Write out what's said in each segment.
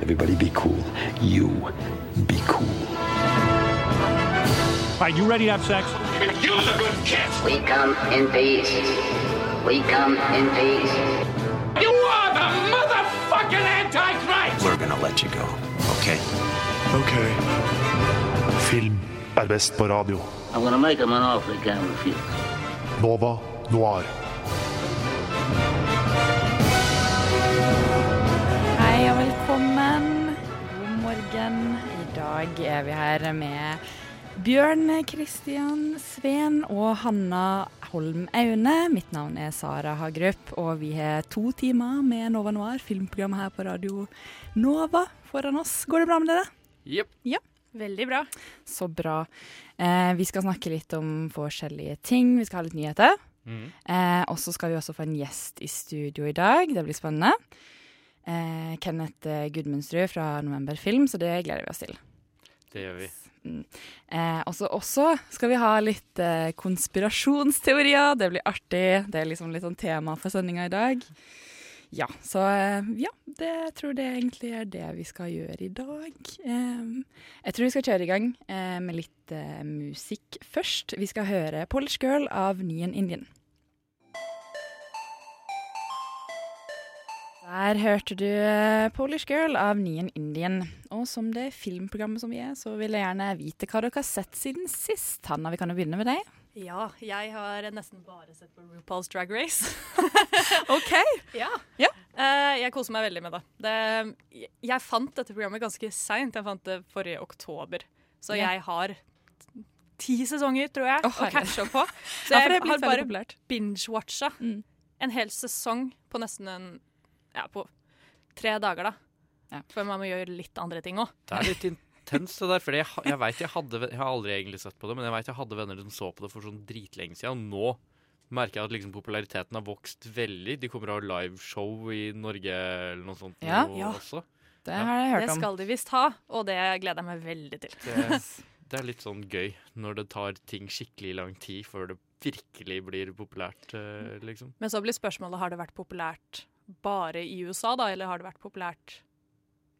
Everybody be cool. You be cool. All right, you ready to have sex? Use a good kiss. We come in peace. We come in peace. You are the motherfucking Antichrist! We're gonna let you go, okay? Ok. Er best på radio. Nova Noir. Hei og velkommen. God morgen. I dag er vi her med Bjørn Kristian Sveen og Hanna Holm Aune. Mitt navn er Sara Hagerup, og vi har to timer med Nova Noir, filmprogram her på Radio Nova foran oss. Går det bra med dere? Yep. Ja. Veldig bra. Så bra. Eh, vi skal snakke litt om forskjellige ting. Vi skal ha litt nyheter. Mm. Eh, og så skal vi også få en gjest i studio i dag. Det blir spennende. Eh, Kenneth eh, Gudmundsrud fra November Film, så det gleder vi oss til. Det gjør vi. Mm. Eh, og så også skal vi ha litt eh, konspirasjonsteorier. Det blir artig. Det er liksom litt sånn tema for sendinga i dag. Ja, så eh, ja, det jeg tror det egentlig er det vi skal gjøre i dag. Jeg tror vi skal kjøre i gang eh, med litt eh, musikk først. Vi skal høre Polish Girl av Nyen Indian. Der hørte du Polish Girl av Nyen Indian. Og som det filmprogrammet som vi er, så vil jeg gjerne vite hva dere har sett siden sist. Hanna, vi kan jo begynne med deg. Ja, jeg har nesten bare sett på RuPaul's Drag Race. OK. ja. Ja. Uh, jeg koser meg veldig med det. det. Jeg fant dette programmet ganske seint. Jeg fant det forrige oktober. Så yeah. jeg har ti sesonger, tror jeg, Å, å catche opp på. Så jeg ja, har bare binge-watcha Mm. en hel sesong på nesten en Ja, på tre dager, da. Ja. For man må gjøre litt andre ting òg. Det er litt intenst, det der. For jeg, jeg vet jeg hadde Jeg har aldri egentlig sett på det, men jeg vet jeg hadde venner som så på det for sånn dritlenge siden. Og nå merker jeg at liksom populariteten har vokst veldig. De kommer av liveshow i Norge eller noe sånt Ja. nå Ja. også. Det Ja. har jeg hørt Det skal de visst ha, og det gleder jeg meg veldig til. Det, det er litt sånn gøy når det tar ting skikkelig lang tid før det virkelig blir populært, eh, liksom. Men så blir spørsmålet har det vært populært bare i USA, da, eller har det vært populært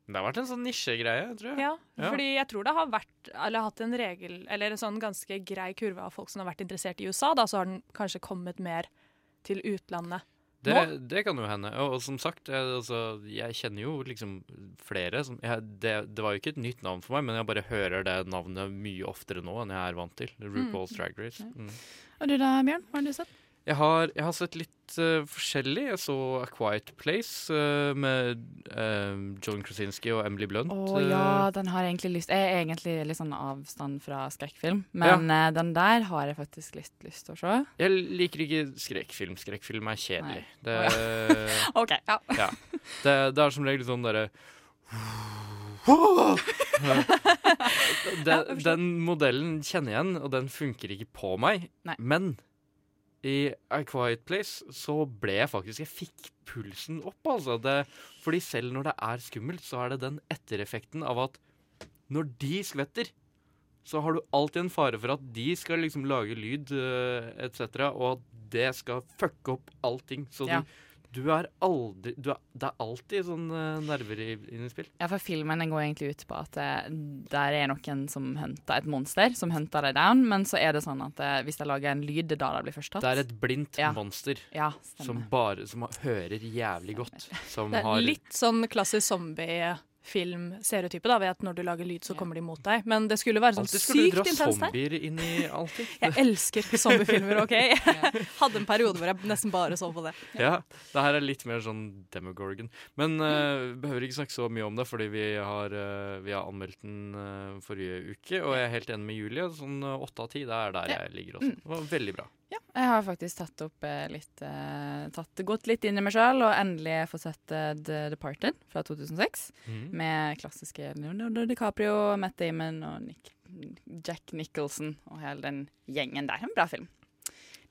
Det har vært en sånn nisjegreie, tror jeg. Ja, Ja. fordi jeg tror det har vært Eller hatt en regel Eller en sånn ganske grei kurve av folk som har vært interessert i USA, da, så har den kanskje kommet mer til utlandet. Det, Nå? det kan jo hende. Og, og som sagt, jeg, altså, jeg kjenner jo liksom flere som jeg, det, det var jo ikke et nytt navn for meg, men jeg bare hører det navnet mye oftere nå enn jeg er vant til. RuPaul's Drag Race. Mm. Og du da, Bjørn? Hva har du sett? Jeg, har, jeg har sett litt uh, forskjellig. Jeg så A Quiet Place uh, med eh, John Krasinski og Emily Blunt. Å oh, ja, den har jeg egentlig lyst Jeg er egentlig litt sånn avstand fra skrekkfilm, men eh, den der har jeg faktisk litt lyst til å se. Jeg liker ikke skrekkfilm. Skrekkfilm er kjedelig. Det, OK. Ja. ja. det, det er som regel sånn derre den, den modellen kjenner jeg igjen, og den funker ikke på meg. Nei. Men i A Quiet Place så ble jeg faktisk Jeg fikk pulsen opp, altså. Det, fordi selv når det er skummelt, så er det den ettereffekten av at når de skvetter, så har du alltid en fare for at de skal liksom lage lyd uh, etc., og at det skal fucke opp allting. Så Ja. du, du er aldri du er, Det er alltid sånn eh, nerver i, inne i spill. Ja, for filmen den går egentlig ut på at det der er noen som hunter et monster, som hunter deg down, men så er det sånn at eh, hvis de lager en lyd, det er da de blir først tatt. Det er et blindt Ja. monster Ja, som bare som hører jævlig godt. Som Det er har litt sånn klassisk zombiefilm-stereotype, da, ved at når du lager lyd, så kommer de mot deg. Men det skulle være sånn Alltid skulle du sykt dra intenst her. zombier inn i alltid. Jeg elsker zombiefilmer, OK? Jeg hadde en periode hvor jeg nesten bare så på det. Ja, det her er litt mer sånn Demogorgon. Men uh, behøver ikke snakke så mye om det, fordi vi har, uh, vi har anmeldt den uh, forrige uke. Og jeg er helt enig med Julie. Sånn åtte av ti, det er der jeg ligger også. Det var veldig bra. Ja, jeg har faktisk tatt opp eh, litt eh, tatt, Gått litt inn i meg sjøl og endelig fått sett eh, The Departed fra 2006. Mm. Med klassiske Leonardo DiCaprio, Matt Damon og Nick, Jack Nicholson og hele den gjengen der. En bra film.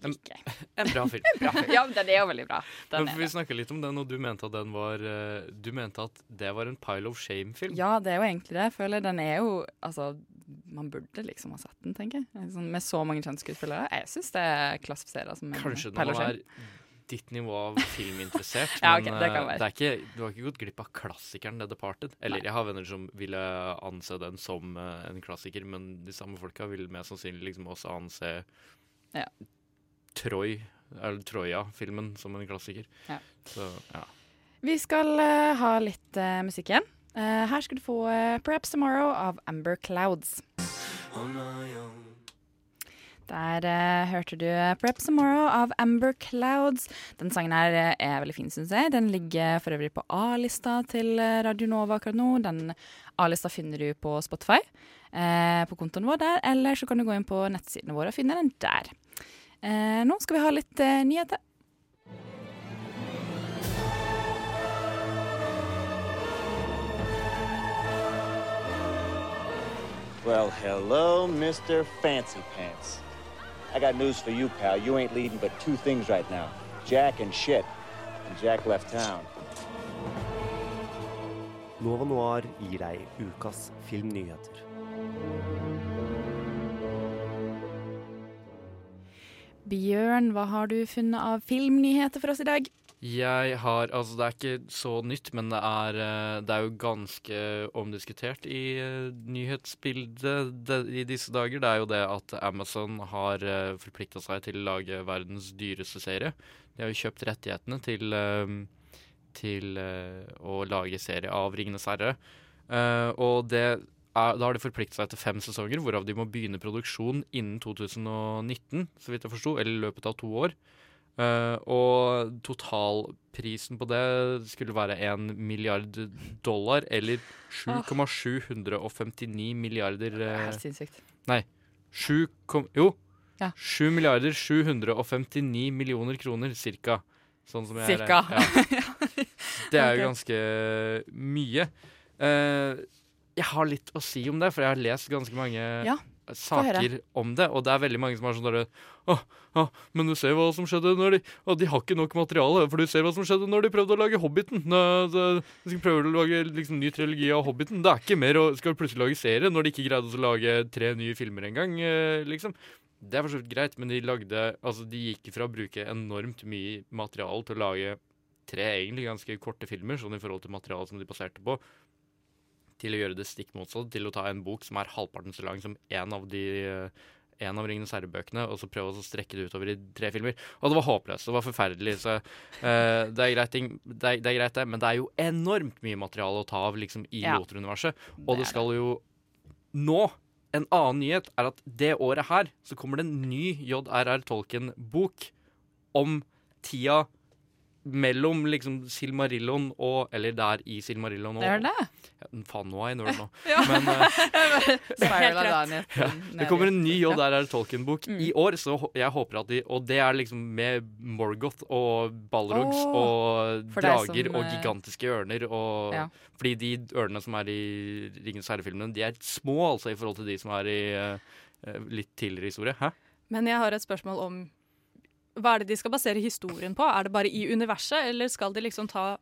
Like. En bra film. Bra film. Ja, den er jo veldig bra. Den Men Vi snakke snakka litt om den, og du mente at den var Du mente at det var en pile of shame-film? Ja, det er jo egentlig det. Jeg føler den er jo Altså, man burde liksom ha sett den, tenker jeg. Sånn, med så mange kjønnsskuespillere. Jeg syns det klassifiserer som en Kanskje når man være er ditt nivå av filminteressert. Ja, men det eh, det er ikke, du har ikke gått glipp av klassikeren The Departed. Eller jeg har venner som ville anse den som uh, en klassiker, men de samme folka vil mest sannsynlig liksom også anse Ja. Troy, eller Troja-filmen som en klassiker. Ja. Så ja. Vi skal uh, ha litt uh, musikk igjen. Eh, her skal du få eh, 'Perhaps Tomorrow' av Amber Clouds. Der eh, hørte du 'Perhaps Tomorrow' av Amber Clouds. Den sangen her eh, er veldig fin, syns jeg. Den ligger for øvrig på A-lista til eh, Radio Nova akkurat nå. Den A-lista finner du på Spotify, eh, på kontoen vår der, eller så kan du gå inn på nettsidene våre og finne den der. Eh, nå skal vi ha litt eh, nyheter. Well, hello, Mr. Fancy Pants. I got news for you, pal. You ain't leading but two things right now Jack and shit. And Jack left town. Nova Noir gir deg ukas filmnyheter. Bjørn, hva har du funnet av filmnyheter for oss i dag? Jeg har Altså, det er ikke så nytt, men det er, eh, det er jo ganske omdiskutert i eh, nyhetsbildet de, i disse dager. Det er jo det at Amazon har uh, forplikta seg til å lage verdens dyreste serie. De har jo kjøpt rettighetene til, eh, til eh, å lage serie av Ringenes herre. Eh, og det da har de forpliktet seg til fem sesonger, hvorav de må begynne produksjon innen 2019, så vidt jeg forsto, eller i løpet av to år. Eh, og totalprisen på det skulle være 1 milliard dollar, eller 7,759 milliarder Det er eh, helt sinnssykt. Nei. 7, kom, jo. Ja. 7 milliarder 759 millioner kroner, cirka. Sånn som jeg Cirka. Ja. Det er jo ganske mye. Uh, jeg har litt å si om det, for jeg har lest ganske mange Ja. Saker om det. Og det er veldig mange som er sånn derre Å, å, men du ser hva som skjedde når de Å, de har ikke nok materiale, for du ser hva som skjedde når de prøvde å lage Hobbiten. De skal prøve å lage liksom, ny trilogi av Hobbiten. Det er ikke mer å skal plutselig lage serie når de ikke greide å lage tre nye filmer engang, eh, liksom. Det er for så vidt greit, men de lagde Altså, de gikk fra å bruke enormt mye materiale til å lage tre egentlig ganske korte filmer, sånn i forhold til materialet som de baserte på, til å gjøre det stikk motsatt, til å ta en bok som er halvparten så lang som en av de eh, en av Ringenes herre-bøkene, og så prøve å strekke det utover i tre filmer. Og det var håpløst. Det var forferdelig. Så uh, det, er greit, ting, det, er, det er greit, det, men det er jo enormt mye materiale å ta av liksom, i Ja. Lothar-universet. Og det, det skal jo Nå! En annen nyhet er at det året her så kommer det en ny J.R.R. Tolkien-bok om tida mellom liksom Silmarillon og Eller der i Silmarillon og Det er det. Ja, faen, nå er jeg nerd nå. Ja. Men rett. av nyheten det kommer en ny og der er det Tolkien-bok Mm. i år, så jeg håper at de Og det er liksom med Morgoth og Balrogs oh, og drager som, og eh, gigantiske ørner og Ja. Fordi de ørnene som er i Ringens herre-filmene, de er små, altså, i forhold til de som er i eh, litt tidligere historie. Hæ? Men jeg har et spørsmål om hva er det de skal basere historien på? Er det bare i universet, eller skal de liksom ta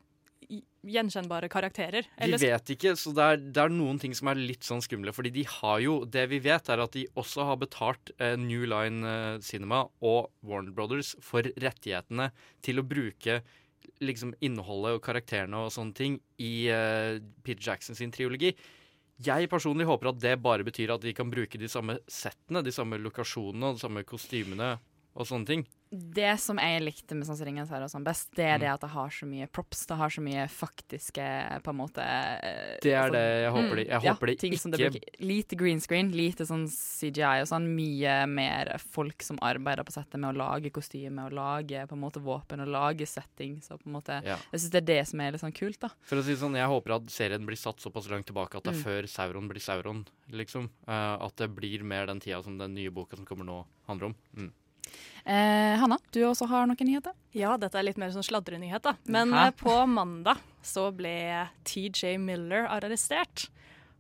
gjenkjennbare karakterer? Eller De vet ikke, så det er, det er noen ting som er litt sånn skumle. Fordi de har jo Det vi vet, er at de også har betalt eh, New Line eh, Cinema og Warner Brothers for rettighetene til å bruke liksom innholdet og karakterene og sånne ting i eh, Peter Jackson sin triologi. Jeg personlig håper at det bare betyr at de kan bruke de samme settene, de samme lokasjonene og de samme kostymene og sånne ting. Det som jeg likte med sånn som Ringenes herre og sånn best, det Mm. er det at det har så mye props. Det har så mye faktiske på en måte eh, Det er sånn, det jeg håper de- jeg ja, håper de ting som det ikke- bruker. Lite green screen, lite sånn CGI og sånn. Mye mer folk som arbeider på settet med å lage kostyme og lage på en måte våpen og lage setting. Så på en måte Ja. Jeg syns det er det som er litt sånn kult, da. For å si sånn, Jeg håper at serien blir satt såpass langt tilbake at det er Mm. før Sauron blir Sauron. liksom. Uh, at det blir mer den tida som den nye boka som kommer nå, handler om. Mm. Eh, Hanna, du også har noen nyheter? Ja, dette er litt mer sånn sladrenyhet, da. Men Jaha. eh, på mandag så ble TJ Miller arrestert.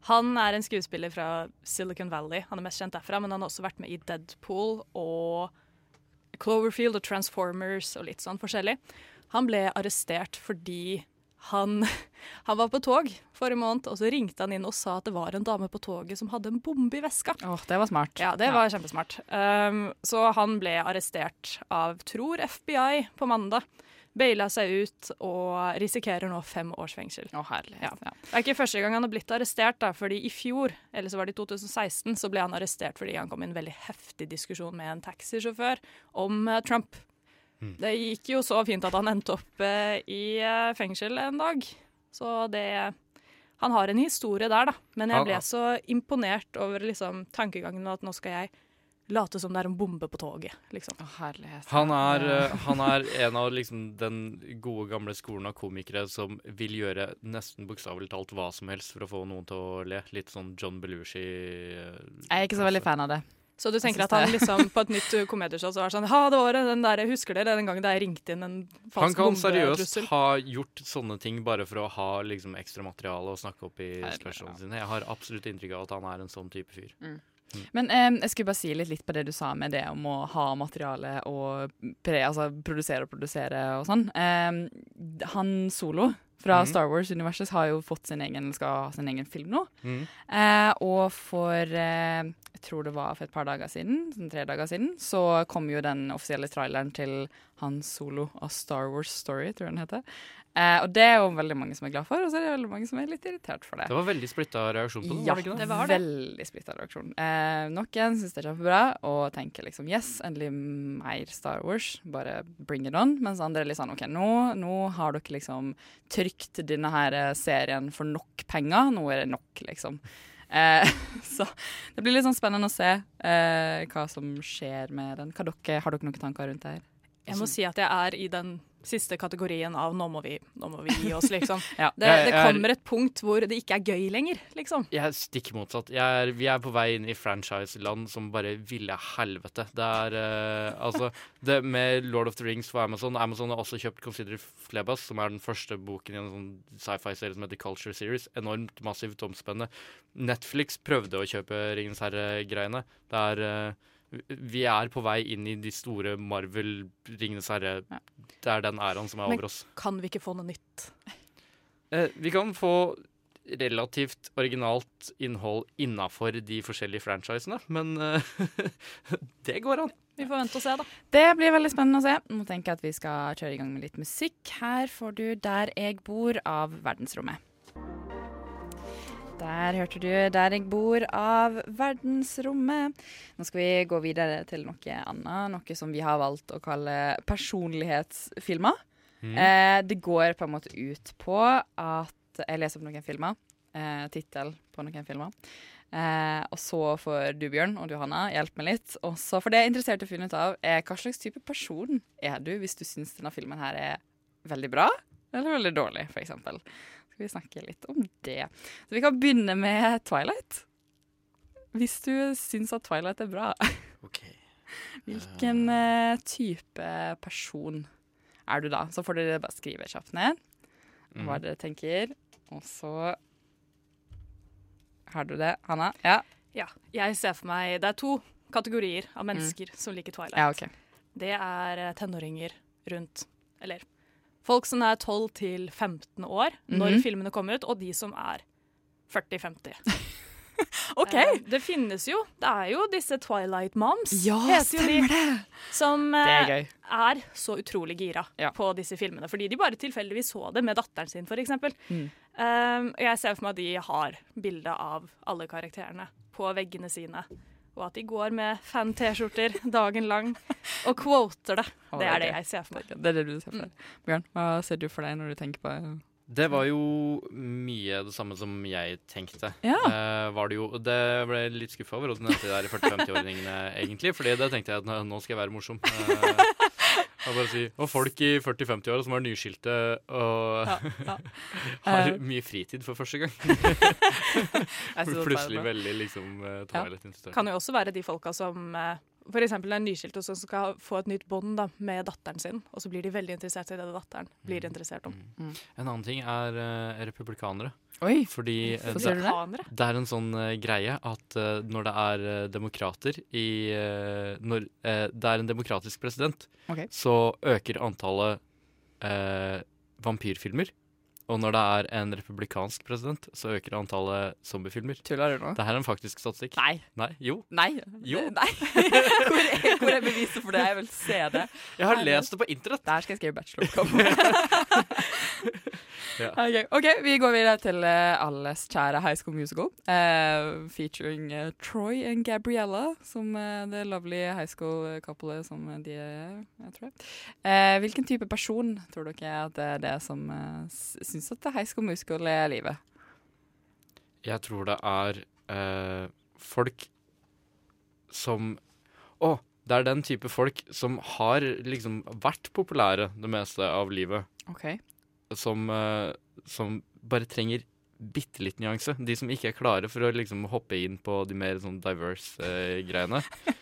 Han er en skuespiller fra Silicon Valley. Han er mest kjent derfra, men han har også vært med i Deadpool og Cloverfield og Transformers og litt sånn forskjellig. Han ble arrestert fordi Han, han var på tog forrige måned, og så ringte han inn og sa at det var en dame på toget som hadde en bombe i veska. Åh, det var smart. Ja, det var kjempesmart. Um, så han ble arrestert av, tror FBI, på mandag. Baila seg ut og risikerer nå fem års fengsel. Å, herlighet. Ja. Det er ikke første gang han har blitt arrestert, da, fordi i fjor, eller så var det i 2016, så ble han arrestert fordi han kom i en veldig heftig diskusjon med en taxisjåfør om uh, Trump. Det gikk jo så fint at han endte opp eh, i eh, fengsel en dag. Så det Han har en historie der, da. Men jeg ble så imponert over liksom, tankegangen at nå skal jeg late som det er en bombe på toget, liksom. Å, herlighet. Han er, eh, han er en av liksom den gode, gamle skolen av komikere som vil gjøre nesten bokstavelig talt hva som helst for å få noen til å le. Litt sånn John Belushi. Jeg er ikke så veldig fan av det. Så du tenker at han liksom på et nytt komedieshow så var sånn Ha, det var den der, husker dere den gangen det ringte inn en falsk Han kan seriøst bombetrussel? ha gjort sånne ting bare for å ha liksom ekstra materiale å snakke opp i spørsmålene sine. Jeg har absolutt inntrykk av at han er en sånn type fyr. Men eh, jeg skulle bare si litt, litt på det du sa med det om å ha materiale og pre, altså, produsere og produsere og sånn. Eh, han Solo fra mm. Star Wars-universet har jo fått sin egen, skal ha sin egen film nå. Mm. Eh, og for eh, jeg tror det var for et par dager siden, sånn tre dager siden, så kom jo den offisielle traileren til Han Solo av Star Wars Story, tror jeg den heter. Eh, og det er jo veldig mange som er glad for, og så er det veldig mange som er litt irritert for det. Det var veldig splitta reaksjon på den, Ja, var det ikke det? det var det. veldig splitta reaksjon. Eh, noen syns det er kjempebra og tenker liksom yes, endelig mer Star Wars, bare bring it on. Mens andre er litt sånn OK, nå, nå har dere liksom trykt denne her eh, serien for nok penger, nå er det nok, liksom. Eh, så det blir litt sånn spennende å se eh, hva som skjer med den. Hva dere, har dere noen tanker rundt det her? Jeg må si at jeg er i den siste kategorien av nå må vi, nå må vi gi oss, liksom. Ja. Det, det er- kommer et punkt hvor det ikke er gøy lenger, liksom. Jeg er stikk motsatt. Er, vi er på vei inn i franchise-land som bare ville helvete. Det er uh, altså det Med Lord of the Rings for Amazon Amazon har også kjøpt Consider Flebas, som er den første boken i en sånn sci-fi-serie som heter Culture Series. Enormt massivt omspennende. Netflix prøvde å kjøpe Ringens herre-greiene. Det er eh, vi er på vei inn i de store Marvel, Ringenes herre Ja. Det er den æraen som er Men- over oss. Men Kan vi ikke få noe nytt? Eh, vi kan få relativt originalt innhold innafor de forskjellige franchisene, men eh, det går an. Vi får vente og se, da. Det blir veldig spennende å se. Nå tenker jeg at vi skal kjøre i gang med litt musikk. Her får du 'Der jeg bor' av Verdensrommet. Der hørte du 'Der jeg bor' av Verdensrommet. Nå skal vi gå videre til noe annet, noe som vi har valgt å kalle personlighetsfilmer. Eh, det går på en måte ut på at jeg leser opp noen filmer, eh, tittel på noen filmer. Eh, og så får du, Bjørn, og du, Hanna, hjelpe meg litt. Også For det jeg er interessert i å finne ut av, er hva slags type person er du hvis du syns denne filmen her er veldig bra eller veldig dårlig, eksempel. Skal vi snakke litt om det. Så vi kan begynne med Twilight. Hvis du syns at Twilight er bra, hvilken uh, type person er du da? Så får dere bare skrive kjapt ned hva dere tenker. Og så har du det, Hanna? Ja. Ja, jeg ser for meg Det er to kategorier av mennesker som liker Twilight. ja, okay. Det er eh, tenåringer rundt Eller folk som er 12 til 15 år når Mhm. filmene kommer ut, og de som er 40-50. OK! Eh, Det finnes jo. Det er jo disse Twilight Moms. Ja, heter jo de, det! Som Det er eh, er så utrolig gira Ja. på disse filmene. Fordi de bare tilfeldigvis så det med datteren sin, f.eks. Mm. Um, jeg ser for meg at de har bilde av alle karakterene på veggene sine. Og at de går med fan-T-skjorter dagen lang og quoter det. Det det er det jeg ser for meg. Det er det du ser for deg. Bjørn, hva ser du for deg når du tenker på Det Det var jo mye det samme som jeg tenkte. Ja. Eh, var det jo Det ble jeg litt skuffa over hos de nevnte det der 40-50-åringene, egentlig. Fordi da tenkte jeg at nå- skal jeg være morsom. Eh, og si, og folk i 40-50-åra som er nyskilte og ja. har Eh. mye fritid for første gang. Plutselig veldig liksom uh, Twilight interessert. Kan jo også være de folka som for eksempel en nyskilt som skal få et nytt bånd da, med datteren sin, og så blir de veldig interessert i det datteren blir interessert om. En annen ting er uh, republikanere. Oi! Fordi eh, det, det? Det er en sånn uh, greie at når det er demokrater i Når det er en demokratisk president, okay. så øker antallet eh, vampyrfilmer Og når det er en republikansk president, så øker antallet zombiefilmer. Tuller du nå? Det her er en faktisk statistikk. Nei. Nei? Jo. Nei. Jo. Nei. Hvor er, hvor er beviset for det? Jeg vil se det. Jeg har Nei, lest det på internett. Der skal jeg skrive bacheloroppgave. Ja. Ok, ok, vi går videre til eh, alles kjære High School Musical. Uh, featuring uh, Troy og Gabriella, som uh, det lovely high school-couplet som de er, jeg tror hvilken type person tror dere at det er det som uh, syns at High School Musical er livet? Jeg tror det er eh, folk som Å, det er den type folk som har liksom vært populære det meste av livet. OK. Som, eh, som bare trenger bitte litt nyanse. De som ikke er klare for å liksom hoppe inn på de mer sånn diverse eh, greiene.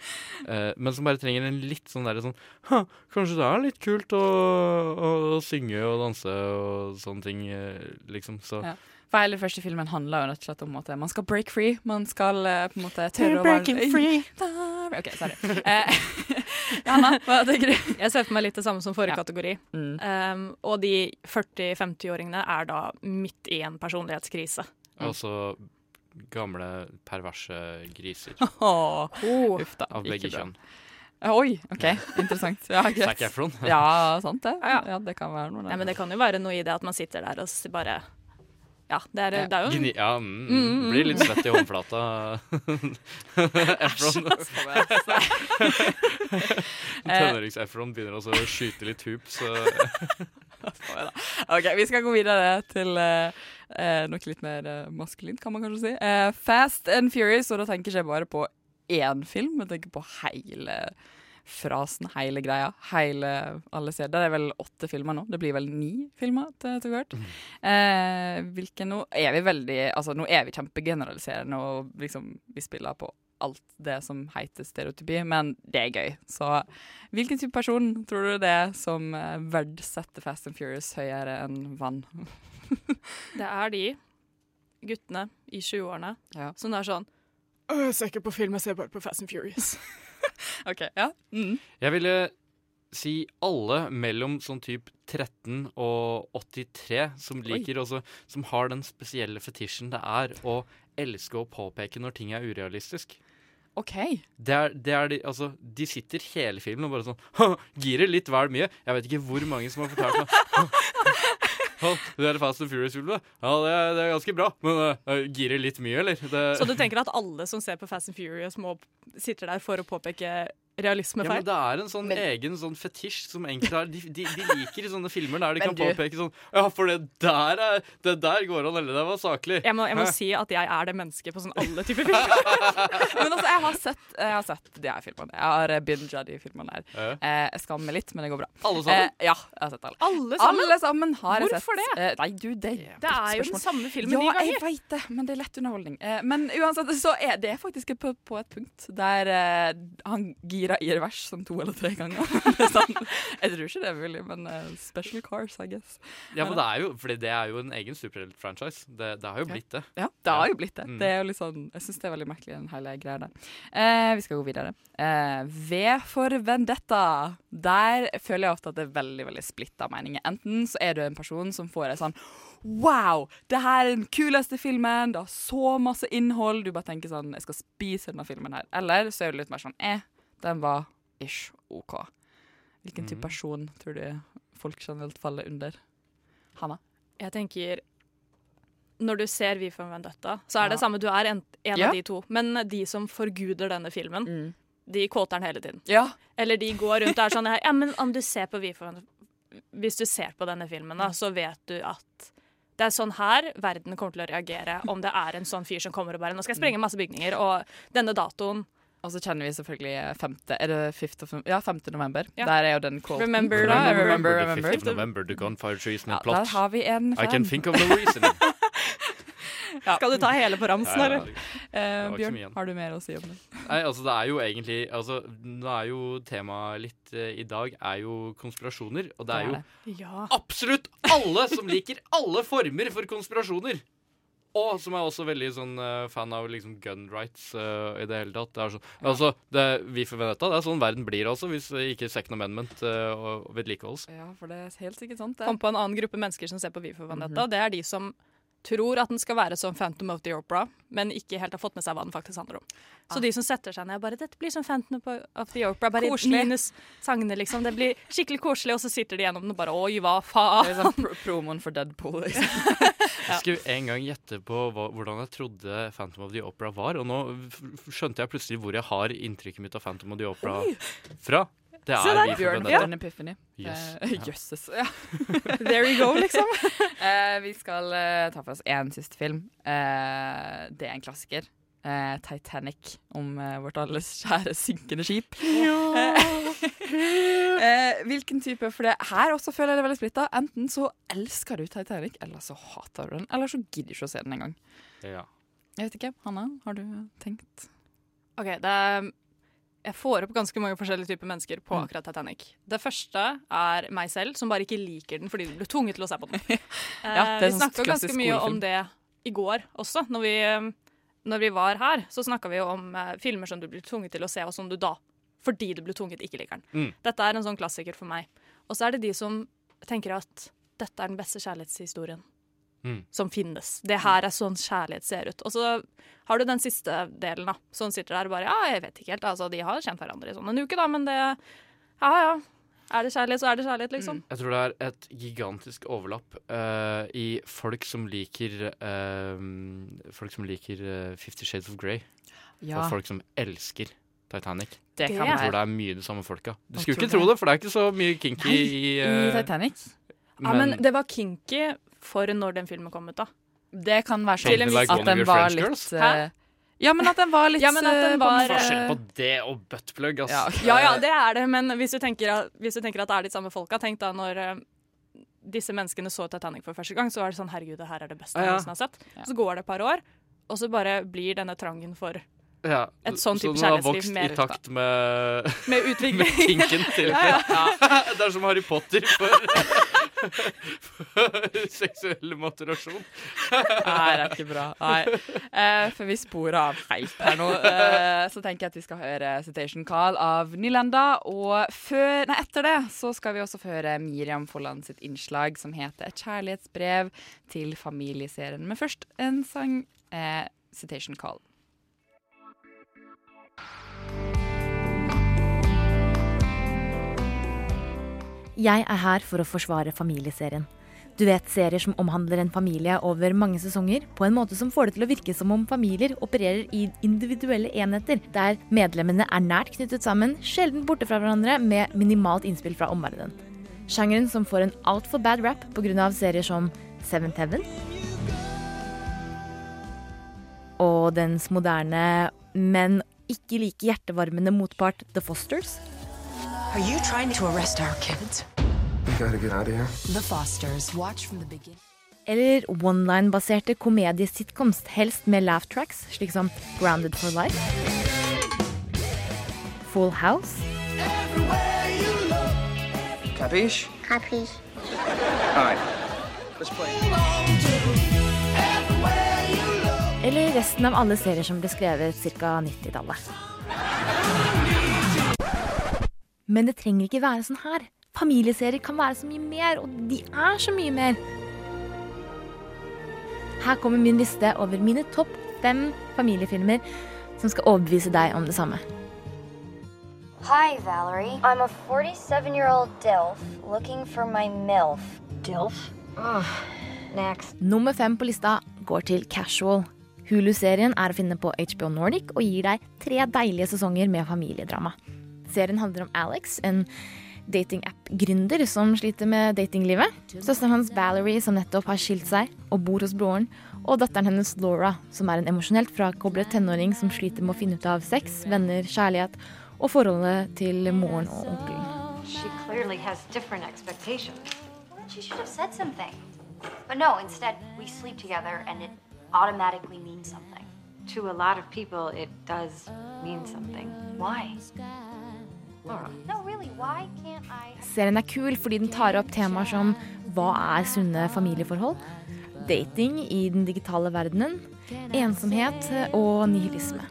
Eh, men som bare trenger en litt sånn derre sånn «Hå, Kanskje det er litt kult å, å, å synge og danse og sånne ting, eh, liksom. Så Ja. For hele første filmen handler jo rett og slett om at man skal break free. Man skal eh, på en måte tørre å breaking free. OK, sorry. Eh, Janna, hva tenker du? Jeg ser for meg litt det samme som forrige Ja. kategori. Mm. Um, og de 40-50-åringene er da midt i en personlighetskrise. Altså gamle, perverse griser Åh, Uff da. av begge kjønn. Oi, OK. Interessant. Ja, greit. Ja, sant det. Ja, Ja, det kan være noe. Ja, men det kan jo være noe i det at man sitter der og bare Ja, det er, det er jo Gni, ja, mm, Mm, mm, blir litt svett i håndflata. Efron. Tenårings-Efron begynner også å skyte litt hoop, Så OK, vi skal gå videre til eh, noe litt mer uh, maskulint, kan man kanskje si. Uh, Fast and Furious, og da tenker jeg bare på én film, jeg tenker på hele frasen, hele greia. Hele alle ser. Det er vel åtte filmer nå. Det blir vel ni filmer til etter hvert. Eh, hvilke nå er vi veldig Altså, nå er vi kjempegeneraliserende, og liksom vi spiller på alt det som heter stereotypi, men det er gøy. Så hvilken type person tror du det er som eh, verdsetter Fast and Furious høyere enn vann? Det er de guttene i 20-årene Ja. som er sånn «Åh, Jeg ser ikke på film, jeg ser bare på Fast and Furious. OK, ja. Mm. jeg ville si alle mellom sånn type 13 og 83 som liker også Som har den spesielle fetisjen det er å elske å påpeke når ting er urealistisk. OK. Det er, det er de, altså, de sitter hele filmen og bare sånn Girer litt vel mye. Jeg vet ikke hvor mange som har fortalt meg «Hå, Det er Fast and Furious-filmen. Ja, det er, det er ganske bra, men uh, girer litt mye, eller? Det, Så du tenker at alle som ser på Fast and Furious, må sitter der for å påpeke ja, men det er en sånn Men- egen sånn fetisj som enkelte har de, de, de liker sånne filmer der de Men kan du- påpeke sånn Ja, for det der er Det der går an, eller det var saklig. Jeg må, jeg må si at jeg er det mennesket på sånn alle typer filmer. Men altså, jeg har sett, jeg har sett de her filmene. Jeg har binga binget de filmene her. Ja. Eh, jeg skammer meg litt, men det går bra. Alle sammen? Eh, ja, jeg har sett alle. Alle sammen? Alle sammen har jeg sett. Hvorfor det? Eh, nei, du, det, er Det er jo den samme filmen ja, ni jeg ganger. veit det, men det er lett underholdning. Eh, men uansett, så er det faktisk på, på et punkt der han han gira i revers sånn to eller tre ganger. Sånn, jeg tror ikke det er mulig, men uh, special cars, I guess. Ja, for det er jo, fordi det er jo en egen superhelt-franchise. Det, det har jo blitt det. Ja, det har jo blitt det. Mm. Det er jo litt sånn, jeg syns det er veldig merkelig, den hele greia der. Eh, vi skal gå videre. Eh, v for Vendetta. Der føler jeg ofte at det er veldig veldig splitta meninger. Enten så er du en person som får ei sånn Wow! Det her er den kuleste filmen! Det har så masse innhold! Du bare tenker sånn Jeg skal spise denne filmen her. Eller så er du litt mer sånn Eh, den var ish OK. Hvilken type Mhm. person tror du folk generelt faller under? Hanna? Jeg tenker Når du ser Vi for Vendetta, så er det Ja. samme. Du er en, en Ja. av de to. Men de som forguder denne filmen, de kåter den hele tiden. Ja. Eller de går rundt og er sånn Ja, men om du ser på Vi for Vendetta Hvis du ser på denne filmen, da, så vet du at det er sånn her verden kommer til å reagere om det er en sånn fyr som kommer og bare Nå skal jeg sprenge masse bygninger, og denne datoen Og så kjenner vi selvfølgelig 5. Er det 5. Ja, 5. november. Ja. Der er jo den quoten. Remember, fra remember, remember, the 5th November, the gunfire Ja, and plot. der har vi en fan. I can think of no reason. Skal du ta hele på ramsen, Ja, eller? ja. Eh, mye Bjørn, har du mer å si om det? Nei, altså det er jo egentlig altså, Nå er jo temaet litt uh, i dag er jo konspirasjoner. Og det er jo Ja. absolutt alle som liker alle former for konspirasjoner. Og som er også veldig sånn uh, fan av liksom gun rights uh, i det hele tatt. Det er sånn, altså, det, vi for Vendetta, det er sånn verden blir også, hvis ikke Second Amendment uh, og vedlikeholdes. Ja, for det er helt sikkert sant, det. Kom på en annen gruppe mennesker som ser på Vi for Vendetta. Det er de som tror at den skal være som Phantom of the Opera, men ikke helt har fått med seg hva den faktisk handler om. Så de som setter seg ned og bare 'Dette blir som Phantom of the Opera', bare Koselig. minus sangene, liksom. Det blir skikkelig koselig, og så sitter de gjennom den og bare 'Oi, hva faen'? Det er sånn pro promoen for Deadpool. Liksom. Jeg skulle en gang gjette på hva, hvordan jeg trodde Phantom of the Opera var, og nå skjønte jeg plutselig hvor jeg har inntrykket mitt av Phantom of the Opera fra. Det er der. Vi for Bjørn Vendetta. Bjørn Epiphany. Yes. Eh, Jøsses. Ja. There you go, liksom. uh, vi skal uh, ta for oss én siste film. Uh, det er en klassiker. Eh, 'Titanic', om vårt alles kjære synkende skip. Eh, eh, hvilken type For det her også føler jeg det er veldig splitta. Enten så elsker du 'Titanic', eller så hater du den. Eller så gidder du ikke å se den engang. Ja. Jeg vet ikke. Hanna, har du tenkt? OK, det er jeg får opp ganske mange forskjellige typer mennesker på Mm. akkurat Titanic. Det første er meg selv, som bare ikke liker den fordi du ble tvunget til å se på den. Ja, det er vi sånn snakka ganske mye om det i går også. Når vi, eh, når vi var her, så snakka vi om eh, filmer som du blir tvunget til å se, og som du da, fordi du ble tvunget, ikke liker den. Mm. Dette er en sånn klassiker for meg. Og så er det de som tenker at dette er den beste kjærlighetshistorien Mm. som finnes. Det her er sånn kjærlighet ser ut. Og så har du den siste delen, da. Som sitter der og bare Ja, jeg vet ikke helt. Altså, de har kjent hverandre i sånn en uke, da, men det Ja ja. Er det kjærlighet, så er det kjærlighet, liksom. Jeg tror det er et gigantisk overlapp uh, i folk som liker uh, Folk som liker eh, Fifty Shades of Grey, Ja, og folk som elsker Titanic. det kan Jeg tror det er mye de samme folka. Du skulle ikke tro det. for det er ikke så mye kinky Nei, i, I Titanic. Titanic. Ja, men det var kinky for når den filmen kom ut, da. Det kan være sånn like at den var French litt Girls? eh, Ja, men at den var litt Ja, men at den eh, var, Forskjell på det og buttplug, altså. Ja. Ja ja, det er det, men hvis du tenker at, hvis du tenker at det er de samme folka, tenk da når eh, disse menneskene så Titanic for første gang, så var det sånn herregud, det her er det beste Ja, jeg har sett. Ja. Så går det et par år, og så bare blir denne trangen for Ja, Et sånn type så den har kjærlighetsliv vokst i takt med, med med utvikling. kinken til Ja, Det er som Harry Potter for, for seksuell motivasjon. Nei, det er ikke bra. Nei. Eh, for vi sporer av helt her nå. Eh, så tenker jeg at vi skal høre 'Citation Call' av Nylenda. Og før, nei, etter det så skal vi også få høre Miriam Folland sitt innslag som heter 'Et kjærlighetsbrev til familieserien'. Men først en sang. Eh, 'Citation Call'. Jeg er her for å forsvare familieserien. Du vet serier som omhandler en familie over mange sesonger, på en måte som får det til å virke som om familier opererer i individuelle enheter, der medlemmene er nært knyttet sammen, sjelden borte fra hverandre, med minimalt innspill fra omverdenen. Sjangeren som får en altfor bad rap pga. serier som Seventh Heaven og dens moderne, men ikke like hjertevarmende motpart The Fosters. Are you trying to arrest our kids? We gotta get out of here. The Fosters. Watch from the beginning. Eller one-line-baserte komediesitcoms, helst med laugh tracks, slik som Grounded for Life. Full House. Capiche? Capiche. All right. Let's play. Eller resten av alle serier som ble skrevet ca. 90-tallet. Men det trenger ikke være sånn her. Familieserier kan være så mye mer, og de er så mye mer. Her kommer min liste over mine topp fem familiefilmer som skal overbevise deg om det samme. Hi, Valerie. I'm a 47 year old DILF looking for my MILF. DILF? Ugh. Next. Nummer fem på lista går til Casual. Hulu-serien er å finne på HBO Nordic og gir deg tre deilige sesonger med familiedrama. Serien handler om Alex, en datingapp-gründer som sliter med datinglivet. Søsteren hans Valerie, som nettopp har skilt seg og bor hos broren. Og datteren hennes Laura, som er en emosjonelt frakoblet tenåring som sliter med å finne ut av sex, venner, kjærlighet og forholdet til moren og onkelen. She clearly has different expectations. She should have said something. But no, instead, we sleep together and it automatically means something. To a lot of people, it does mean something. Why? Serien er kul fordi den tar opp temaer som hva er sunne familieforhold? dating i den digitale verdenen, ensomhet og nihilisme.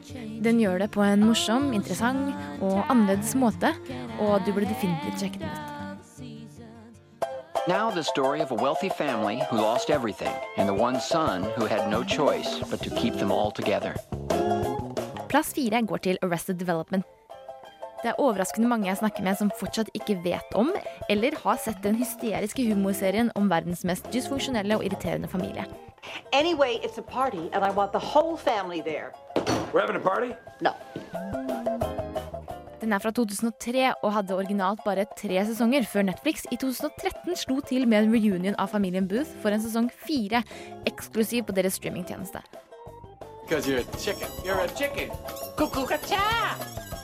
Den gjør det på en morsom, interessant og annerledes måte, og du burde definitivt sjekke den ut. Now, the story of a wealthy family who lost everything, and the one son who had no choice but to keep them all together. Plass fire går til Arrested Development. Det er overraskende mange jeg snakker med som fortsatt ikke vet om, eller har sett den hysteriske humorserien om verdens mest dysfunksjonelle og irriterende familie. Anyway, it's a party, and I want the whole family there. We're having a party? No. Den er fra 2003 og hadde originalt bare tre sesonger, før Netflix i 2013 slo til med en reunion av familien Booth for en sesong fire, eksklusiv på deres streamingtjeneste. Because you're a chicken. You're a chicken. Cuckoo-ca-cha!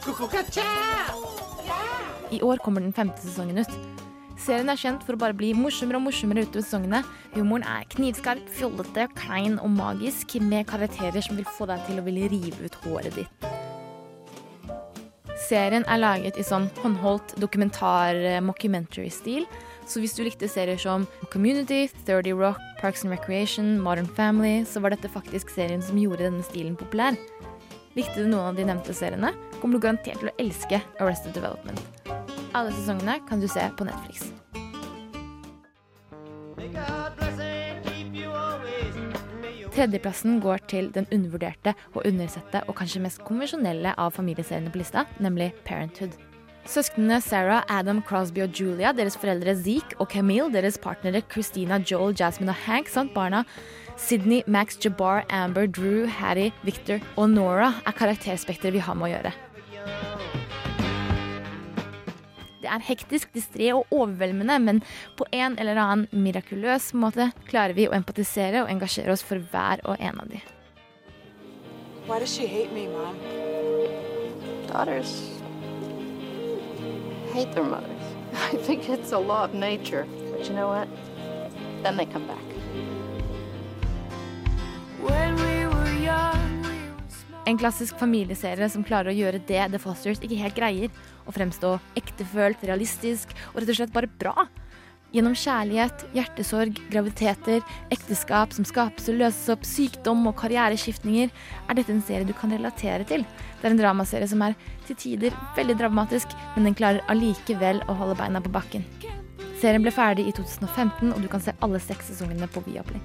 Cuckoo-ca-cha! I år kommer den femte sesongen ut. Serien er kjent for å bare bli morsommere og morsommere utover sesongene. Humoren er knivskarp, fjollete, klein og magisk, med karakterer som vil få deg til å ville rive ut håret ditt. Serien er laget i sånn håndholdt dokumentar-mockumentary-stil. Så hvis du likte serier som Community, 30 Rock, Parks and Recreation, Modern Family, så var dette faktisk serien som gjorde denne stilen populær. Likte du noen av de nevnte seriene, kommer du garantert til å elske Arrested Development. Alle sesongene kan du se på Netflix. Tredjeplassen går til den undervurderte og undersette og kanskje mest konvensjonelle av familieseriene på lista, nemlig Parenthood. Søsknene Sarah, Adam, Crosby og Julia, deres foreldre Zeke og Camille, deres partnere Christina, Joel, Jasmine og Hank samt barna Sydney, Max, Jabbar, Amber, Drew, Hattie, Victor og Nora er karakterspekteret vi har med å gjøre. Det er hektisk, distré og overveldende, men på en eller annen mirakuløs måte klarer vi å empatisere og engasjere oss for hver og en av de. Why does she hate me, Mom? Daughters hate their mothers. I think it's a law of nature. But you know what? Then they come back. En klassisk familieserie som klarer å gjøre det The Fosters ikke helt greier. Å fremstå ektefølt, realistisk og rett og slett bare bra. Gjennom kjærlighet, hjertesorg, graviditeter, ekteskap som skapes og løses opp, sykdom og karriereskiftninger, er dette en serie du kan relatere til. Det er en dramaserie som er til tider veldig dramatisk, men den klarer allikevel å holde beina på bakken. Serien ble ferdig i 2015, og du kan se alle seks sesongene på Viaplay.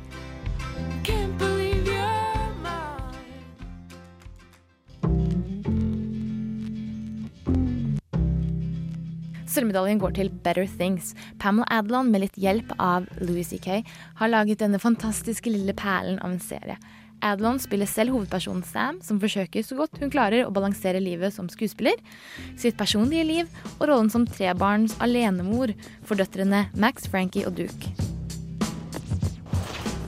Sølvmedaljen går til Better Things. Pamela Adlon, med litt hjelp av Louis C.K., har laget denne fantastiske lille perlen av en serie. Adlon spiller selv hovedpersonen Sam, som forsøker så godt hun klarer å balansere livet som skuespiller, sitt personlige liv og rollen som trebarns alenemor for døtrene Max, Frankie og Duke.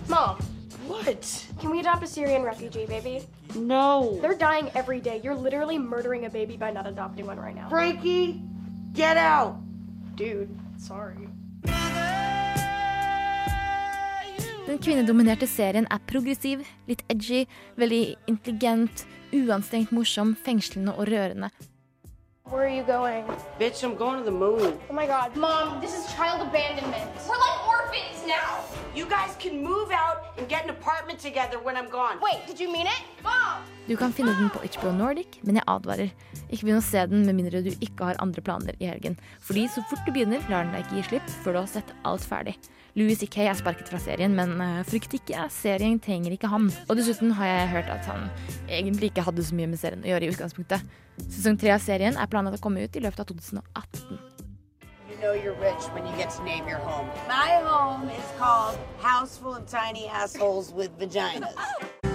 Mom. What? Can we adopt a Syrian refugee baby? No. They're dying every day. You're literally murdering a baby by not adopting one right now. Frankie, get out. Dude, sorry. Den kvinnedominerte serien er progressiv, litt edgy, veldig intelligent, uanstrengt morsom, fengslende og rørende. Where are you going? Bitch, I'm going to the moon. Oh my god. Mom, this is child abandonment. We're like orphans now. You guys can move out and get an apartment together when I'm gone. Wait, did you mean it? Mom! Du kan finne den på HBO Nordic, men jeg advarer. Ikke begynn å se den med mindre du ikke har andre planer i helgen. Fordi så fort du begynner, lar den deg ikke gi slipp før du har sett alt ferdig. Louis C.K. er sparket fra serien, men uh, frykt ikke, serien trenger ikke han. Og dessuten har jeg hørt at han egentlig ikke hadde så mye med serien å gjøre i utgangspunktet. Sesong tre av serien er planlagt å komme ut i løpet av 2018. You know you're rich when you get to name your home. My home is called House Full of Tiny Assholes with Vaginas.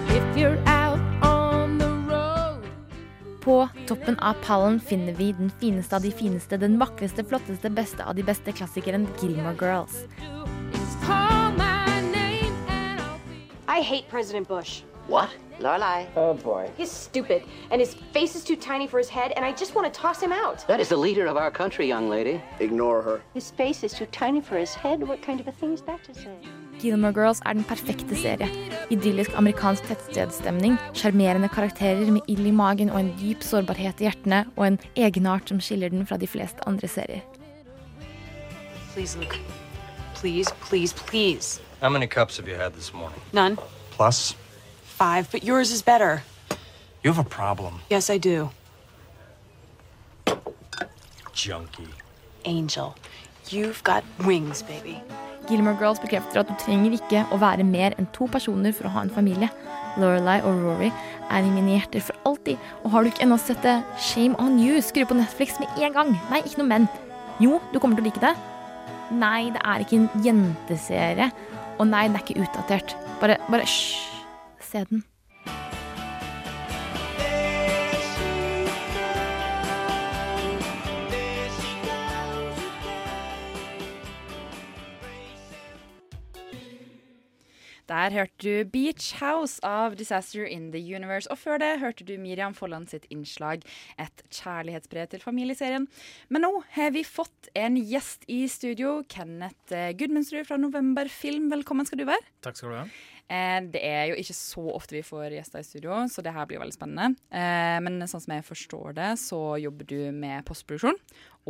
If you're out on the road. På toppen av pallen finner vi den fineste av de fineste, den vakreste, flotteste, beste av de beste klassikeren Gilmore Girls. I hate President Bush. What? Lorelai. Oh boy. He's stupid, and his face is too tiny for his head, and I just want to toss him out. That is the leader of our country, young lady. Ignore her. His face is too tiny for his head. What kind of a thing is that to say? Gilmore Girls er den perfekte serie. Idyllisk amerikansk tettstedsstemning, sjarmerende karakterer med ild i magen og en dyp sårbarhet i hjertene, og en egenart som skiller den fra de fleste andre serier. Please, Luke. Please, please, please. How many cups have you had this morning? None. Plus? Five, but yours is better. You have a problem, Yes, I do. junkie. Angel, you've got wings, baby. Gilmore Girls bekrefter at du trenger ikke å være mer enn to personer for å ha en familie. Lorelai og Rory er i mine hjerter for alltid. Og har du ikke ennå sett det, shame on you. Skru på Netflix med en gang. Nei, ikke noe men. Jo, du kommer til å like det. Nei, det er ikke en jenteserie. Og nei, den er ikke utdatert. Bare, bare hysj. Se den. Der hørte du Beach House av Disaster in the Universe. Og før det hørte du Miriam Folland sitt innslag Et kjærlighetsbrev til familieserien. Men nå har vi fått en gjest i studio. Kenneth eh, Gudmundsrud fra November Film. Velkommen skal du være. Takk skal du ha. Eh, Det er jo ikke så ofte vi får gjester i studio, så det her blir veldig spennende. Eh, Men sånn som jeg forstår det, så jobber du med postproduksjon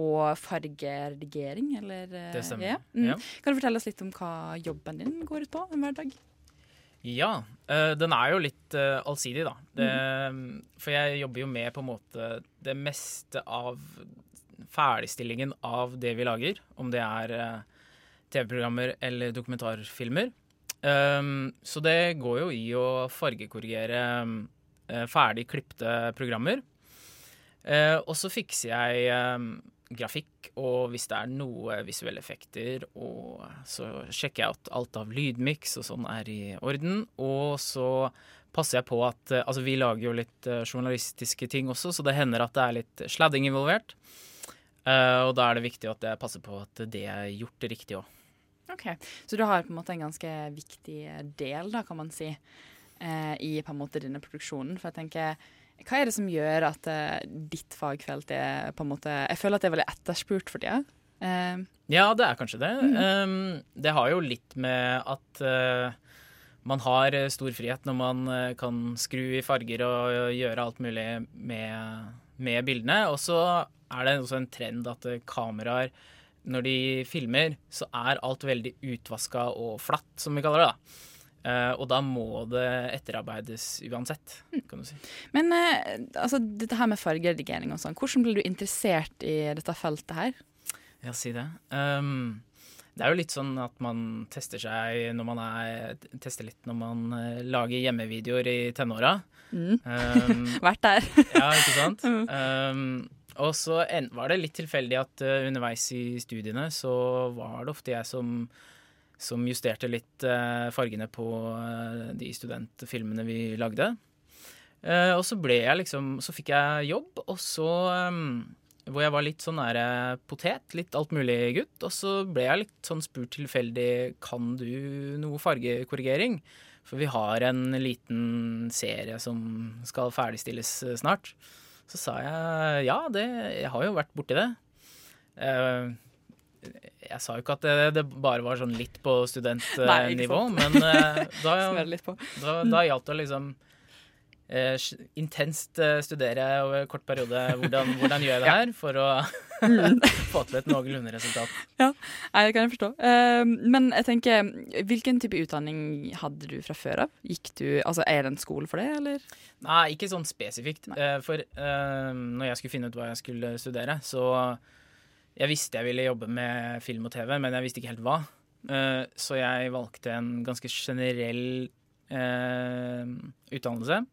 og fargeredigering, eller? Det stemmer, Ja. Mm. ja. Kan du fortelle oss litt om hva jobben din går ut på en hverdag? Ja, eh, den er jo litt eh, allsidig, da. Det, For jeg jobber jo med på en måte det meste av ferdigstillingen av det vi lager. Om det er eh, TV-programmer eller dokumentarfilmer. Um, så det går jo i å fargekorrigere ferdig klipte programmer. Og så fikser jeg eh, grafikk, og hvis det er noe visuelle effekter, og så sjekker jeg at alt av lydmiks og sånn er i orden. Og så passer jeg på at eh, Altså, vi lager jo litt eh, journalistiske ting også, så det hender at det er litt sladding involvert. Uh, og da er det viktig at jeg passer på at det er gjort riktig òg. Ok, Så du har på en måte en ganske viktig del, da, kan man si, uh, i på en måte denne produksjonen. For jeg tenker, hva er det som gjør at uh, ditt fagfelt er på en måte Jeg føler at det er veldig etterspurt for tida. Uh, Ja, det er kanskje det. Mm. Um, det har jo litt med at uh, man har stor frihet når man kan skru i farger og gjøre alt mulig med, med bildene. Og så er det også en trend at kameraer, når de filmer, så er alt veldig utvaska og flatt, som vi kaller det. da. Eh, og da må det etterarbeides uansett, kan du si. men uh, altså, dette her med fargeredigering og sånn, hvordan ble du interessert i dette feltet her? Ja, si det. Um, det er jo litt sånn at man tester seg når man er Tester litt når man uh, lager hjemmevideoer i tenåra. Mm. Um, Vært der. ja, ikke sant? Um, og så var det litt tilfeldig at underveis i studiene så var det ofte jeg som, som justerte litt eh, fargene på eh, de studentfilmene vi lagde. Eh, og så ble jeg liksom Så fikk jeg jobb, og så hvor jeg var litt sånn nære potet, litt alt mulig gutt. Og så ble jeg litt sånn spurt tilfeldig kan du noe fargekorrigering. For vi har en liten serie som skal ferdigstilles snart. Så sa jeg ja, det, jeg har jo vært borti det. Eh, jeg sa jo ikke at det, det bare var sånn litt på studentnivå, men uh, da, da, da gjaldt det å liksom Uh, intenst eh, studere over en kort periode hvordan, hvordan gjør jeg det Ja. her for å få til et noenlunde resultat. Ja, Nei, det kan jeg forstå. Uh, men jeg tenker, hvilken type utdanning hadde du fra før av? Gikk du, altså Er det en skole for det, eller? Nei, ikke sånn spesifikt. For når jeg skulle finne ut hva jeg skulle studere, så Jeg visste jeg ville jobbe med film og TV, men jeg visste ikke helt hva. Uh, Så jeg valgte en ganske generell uh, utdannelse,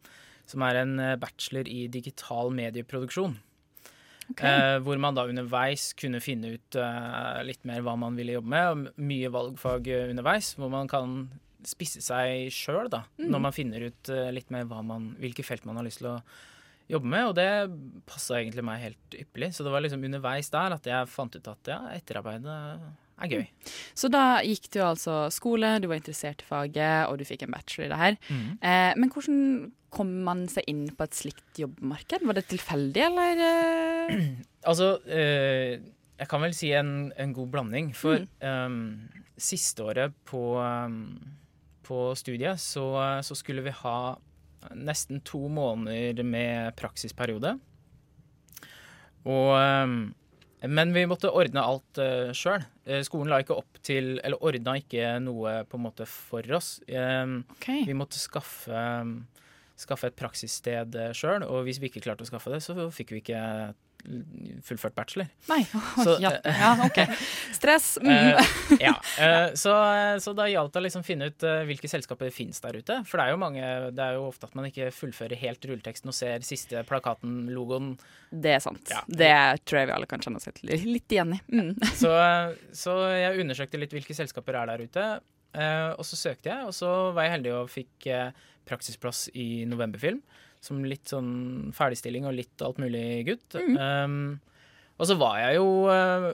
som er en eh, bachelor i digital medieproduksjon. Okay. Uh, hvor man da underveis kunne finne ut litt mer hva man ville jobbe med. Mye valgfag underveis, hvor man kan spisse seg sjøl, da. Mm. Når man finner ut litt mer man, hvilke felt man har lyst til å jobbe med. Og det passa egentlig meg helt ypperlig. Så det var liksom underveis der at jeg fant ut at ja, etterarbeidet er gøy. Så da gikk du altså skole, du var interessert i faget, og du fikk en bachelor i det her. Mm. Eh, men hvordan kom man seg inn på et slikt jobbmarked? Var det tilfeldig, eller? eh? Altså, eh, jeg kan vel si en, en god blanding. For Mm. um, siste året på, um, på studiet så, så skulle vi ha nesten to måneder med praksisperiode. Og um, Men vi måtte ordne alt uh, sjøl. skolen la ikke opp til Eller ordna ikke noe på en måte for oss. Um, Vi måtte skaffe, skaffe et praksissted sjøl, og hvis vi ikke klarte å skaffe det, så fikk vi ikke fullført bachelor. Nei, Så, ja. eh, ja, OK. Stress. Mm. Eh, ja, eh, så, så da gjaldt det å liksom finne ut hvilke selskaper det fins der ute. For det er jo mange, det er jo ofte at man ikke fullfører helt rulleteksten og ser siste plakaten, logoen. Det er sant. Ja. Det tror jeg vi alle kan kjenne oss litt, igjen i. Mm. Så, så jeg undersøkte litt hvilke selskaper er der ute. Og så søkte jeg, og så var jeg heldig og fikk praksisplass i Novemberfilm. Som litt sånn ferdigstilling og litt alt mulig gutt. Um, og så var jeg jo eh,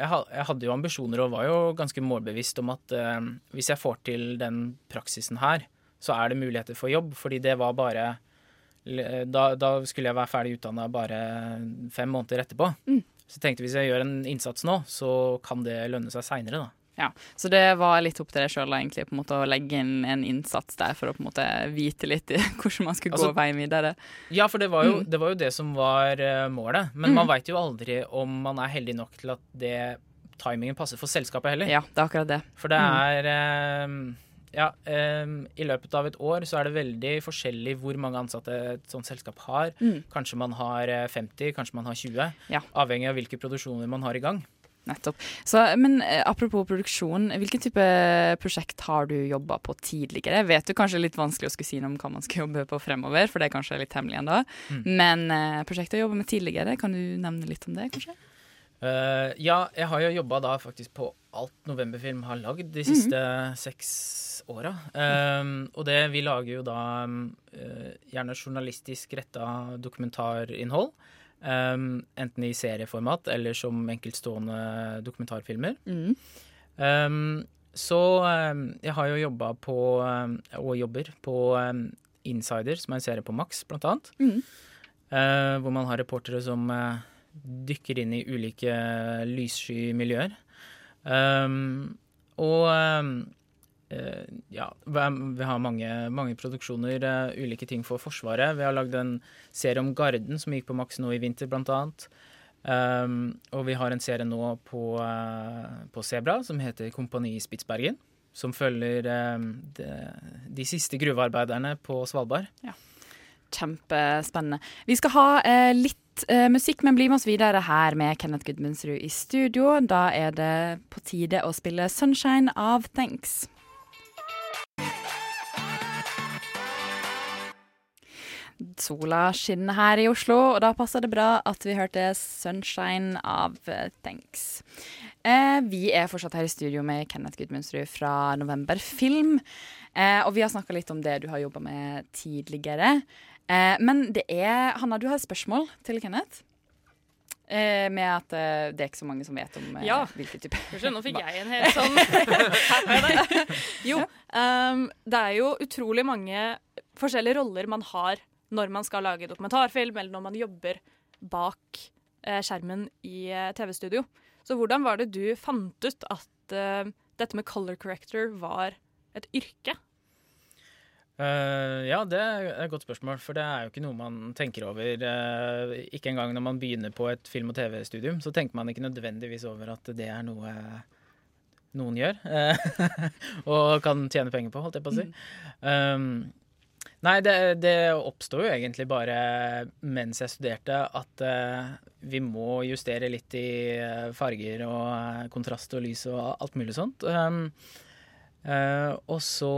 jeg, hadde jo ambisjoner og var jo ganske målbevisst om at uh, hvis jeg får til den praksisen her, så er det muligheter for jobb. Fordi det var bare Da, da skulle jeg være ferdig utdanna bare fem måneder etterpå. Så jeg tenkte hvis jeg gjør en innsats nå, så kan det lønne seg seinere, da. Ja, Så det var litt opp til deg sjøl å legge inn en innsats der for å på en måte vite litt hvordan man skulle Altså, gå veien videre. Ja, for det var jo, Mm. det, var jo det som var eh, målet. Men Mm. man veit jo aldri om man er heldig nok til at det timingen passer for selskapet heller. Ja, det er akkurat det. For det Mm. er eh, Ja, um, i løpet av et år så er det veldig forskjellig hvor mange ansatte et sånt selskap har. Mm. Kanskje man har eh, 50, kanskje man har 20. Ja. Avhengig av hvilke produksjoner man har i gang. Nettopp. Så, men eh, apropos produksjon, hvilken type prosjekt har du jobba på tidligere? Jeg vet du kanskje litt vanskelig å skulle si noe om hva man skal jobbe på fremover, for det er kanskje litt hemmelig ennå. Mm. Men eh, prosjektet du jobber med tidligere, kan du nevne litt om det, kanskje? Uh, ja, jeg har jo jobba da faktisk på alt Novemberfilm har lagd de Mhm. siste seks åra. Um, og det vi lager jo da um, gjerne journalistisk retta dokumentarinnhold. Um, enten i serieformat eller som enkeltstående dokumentarfilmer. Mm. Um, så um, jeg har jo jobba på, og jobber på Insider, som er en serie på Max, blant annet. Mm. Uh, hvor man har reportere som uh, dykker inn i ulike lyssky miljøer. Og eh, ja, vi har mange, mange produksjoner, uh, ulike ting for Forsvaret. Vi har lagd en serie om Garden som gikk på Max nå i vinter, blant annet. Um, og vi har en serie nå på, uh, på Sebra som heter Kompani Spitsbergen. Som følger eh, de, de siste gruvearbeiderne på Svalbard. Ja. Kjempespennende. Vi skal ha uh, litt eh, musikk, men bli med oss videre her med Kenneth Gudmundsrud i studio. Da er det på tide å spille 'Sunshine of Thanks'. Sola skinner her i Oslo, og da passer det bra at vi hørte 'Sunshine av Thanks'. Eh, vi er fortsatt her i studio med Kenneth Gudmundsrud fra November Film. Eh, og vi har snakka litt om det du har jobba med tidligere. Eh, men det er Hanna, du har et spørsmål til Kenneth. Eh, med at eh, det er ikke så mange som vet om eh, Ja. hvilken type Ja, nå fikk jeg en helt sånn. Jo, um, det er jo utrolig mange forskjellige roller man har når man skal lage dokumentarfilm, eller når man jobber bak eh, skjermen i eh, TV-studio. Så hvordan var det du fant ut at eh, dette med color corrector var et yrke? Eh, ja, det er et godt spørsmål, for det er jo ikke noe man tenker over. Uh, ikke engang når man begynner på et film- og TV-studium, så tenker man ikke nødvendigvis over at det er noe noen gjør. Uh, og kan tjene penger på, holdt jeg på å si. Um, nei, det, det oppsto jo egentlig bare mens jeg studerte, at eh, vi må justere litt i eh, farger og eh, kontrast og lys og alt mulig sånt. Um, Eh, og så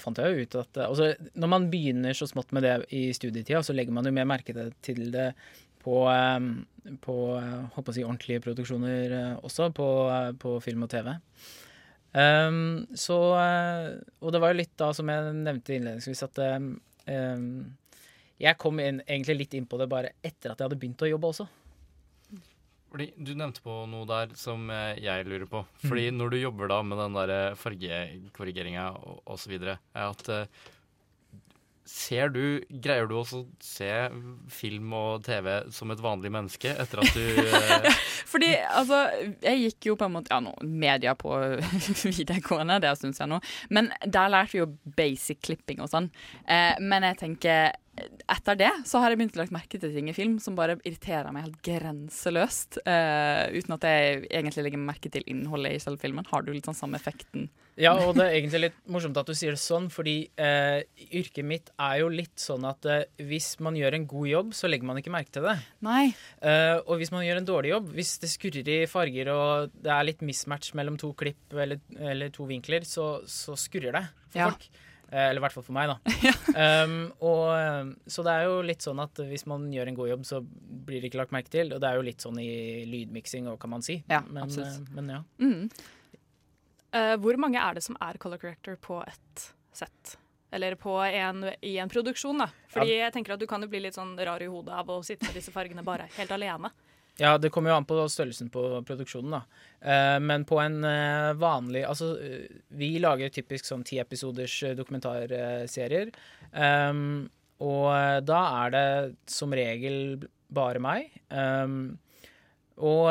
fant jeg jo ut at eh, altså, Når man begynner så smått med det i studietida, så legger man jo mer merke til- det på, eh, på håper å si ordentlige produksjoner også, på, på film og TV. Um, så Og det var jo litt da, som jeg nevnte innledningsvis, at em, jeg kom inn, egentlig litt inn på det bare etter at jeg hadde begynt å jobbe også. Fordi Du nevnte på noe der som eh, jeg lurer på. Fordi når du jobber da med den der fargekorrigeringa osv., at eh, Ser du, Greier du også å se film og TV som et vanlig menneske etter at du eh, Fordi altså, jeg gikk jo på en måte Ja, nå, media på videregående, det syns jeg nå. Men der lærte vi jo basic klipping og sånn. Eh, men jeg tenker etter det så har jeg begynt å legge merke til ting i film som bare irriterer meg helt grenseløst. Uh, uten at jeg egentlig legger merke til innholdet i selve filmen. Har du litt sånn samme effekten? Ja, og det er egentlig litt morsomt at du sier det sånn, fordi uh, yrket mitt er jo litt sånn at uh, hvis man gjør en god jobb, så legger man ikke merke til det. Nei. Og hvis man gjør en dårlig jobb, hvis det skurrer i farger og det er litt mismatch mellom to klipp eller, eller to vinkler, så, så skurrer det for Ja. folk. Eh, eller i hvert fall for meg, da. um, og, eh, så det er jo litt sånn at hvis man gjør en god jobb, så blir det ikke lagt merke til. Og det er jo litt sånn i lydmiksing òg, kan man si. Ja, men, eh, men ja. Mm. Uh, hvor mange er det som er color corrector på et sett? Eller på en, i en produksjon, da. Fordi jeg tenker at du kan jo bli litt sånn rar i hodet av å sitte med disse fargene bare helt alene. Ja, det kommer jo an på størrelsen på produksjonen, da. Eh, men på en eh, vanlig Altså, eh, vi lager typisk sånn ti episoders eh, dokumentarserier. Um, og da er det som regel bare meg. Um, og,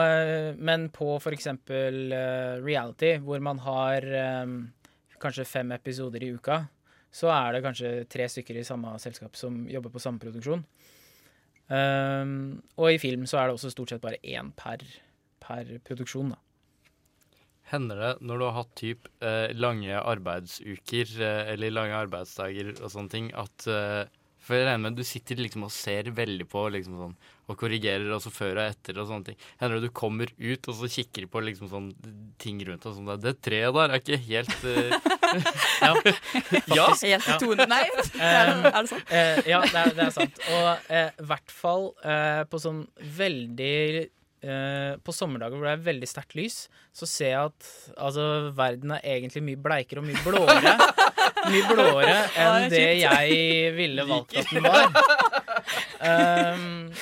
men på eh, reality, hvor man har eh, kanskje fem episoder i uka, så er det kanskje tre stykker i samme selskap som jobber på samme produksjon. Um, og i film så er det også stort sett bare én per, per produksjon, da. Hender det når du har hatt typ eh, lange arbeidsuker eh, eller lange arbeidsdager og sånne ting, at eh, For jeg regner med du sitter liksom og ser veldig på liksom sånn, og korrigerer også før og etter og sånne ting. Hender det du kommer ut og så kikker på liksom sånn ting rundt og sånn Det treet der er ikke helt uh, Ja. ja. Helt tone, nei. Er det sant? Uh, ja, det er, det er sant. Og i uh, hvert fall eh, på sånn veldig eh, På sommerdager hvor det er veldig sterkt lys, så ser jeg at altså, verden er egentlig mye bleikere og mye blåere. Mye blåere enn det jeg ville valgt at den var. Um,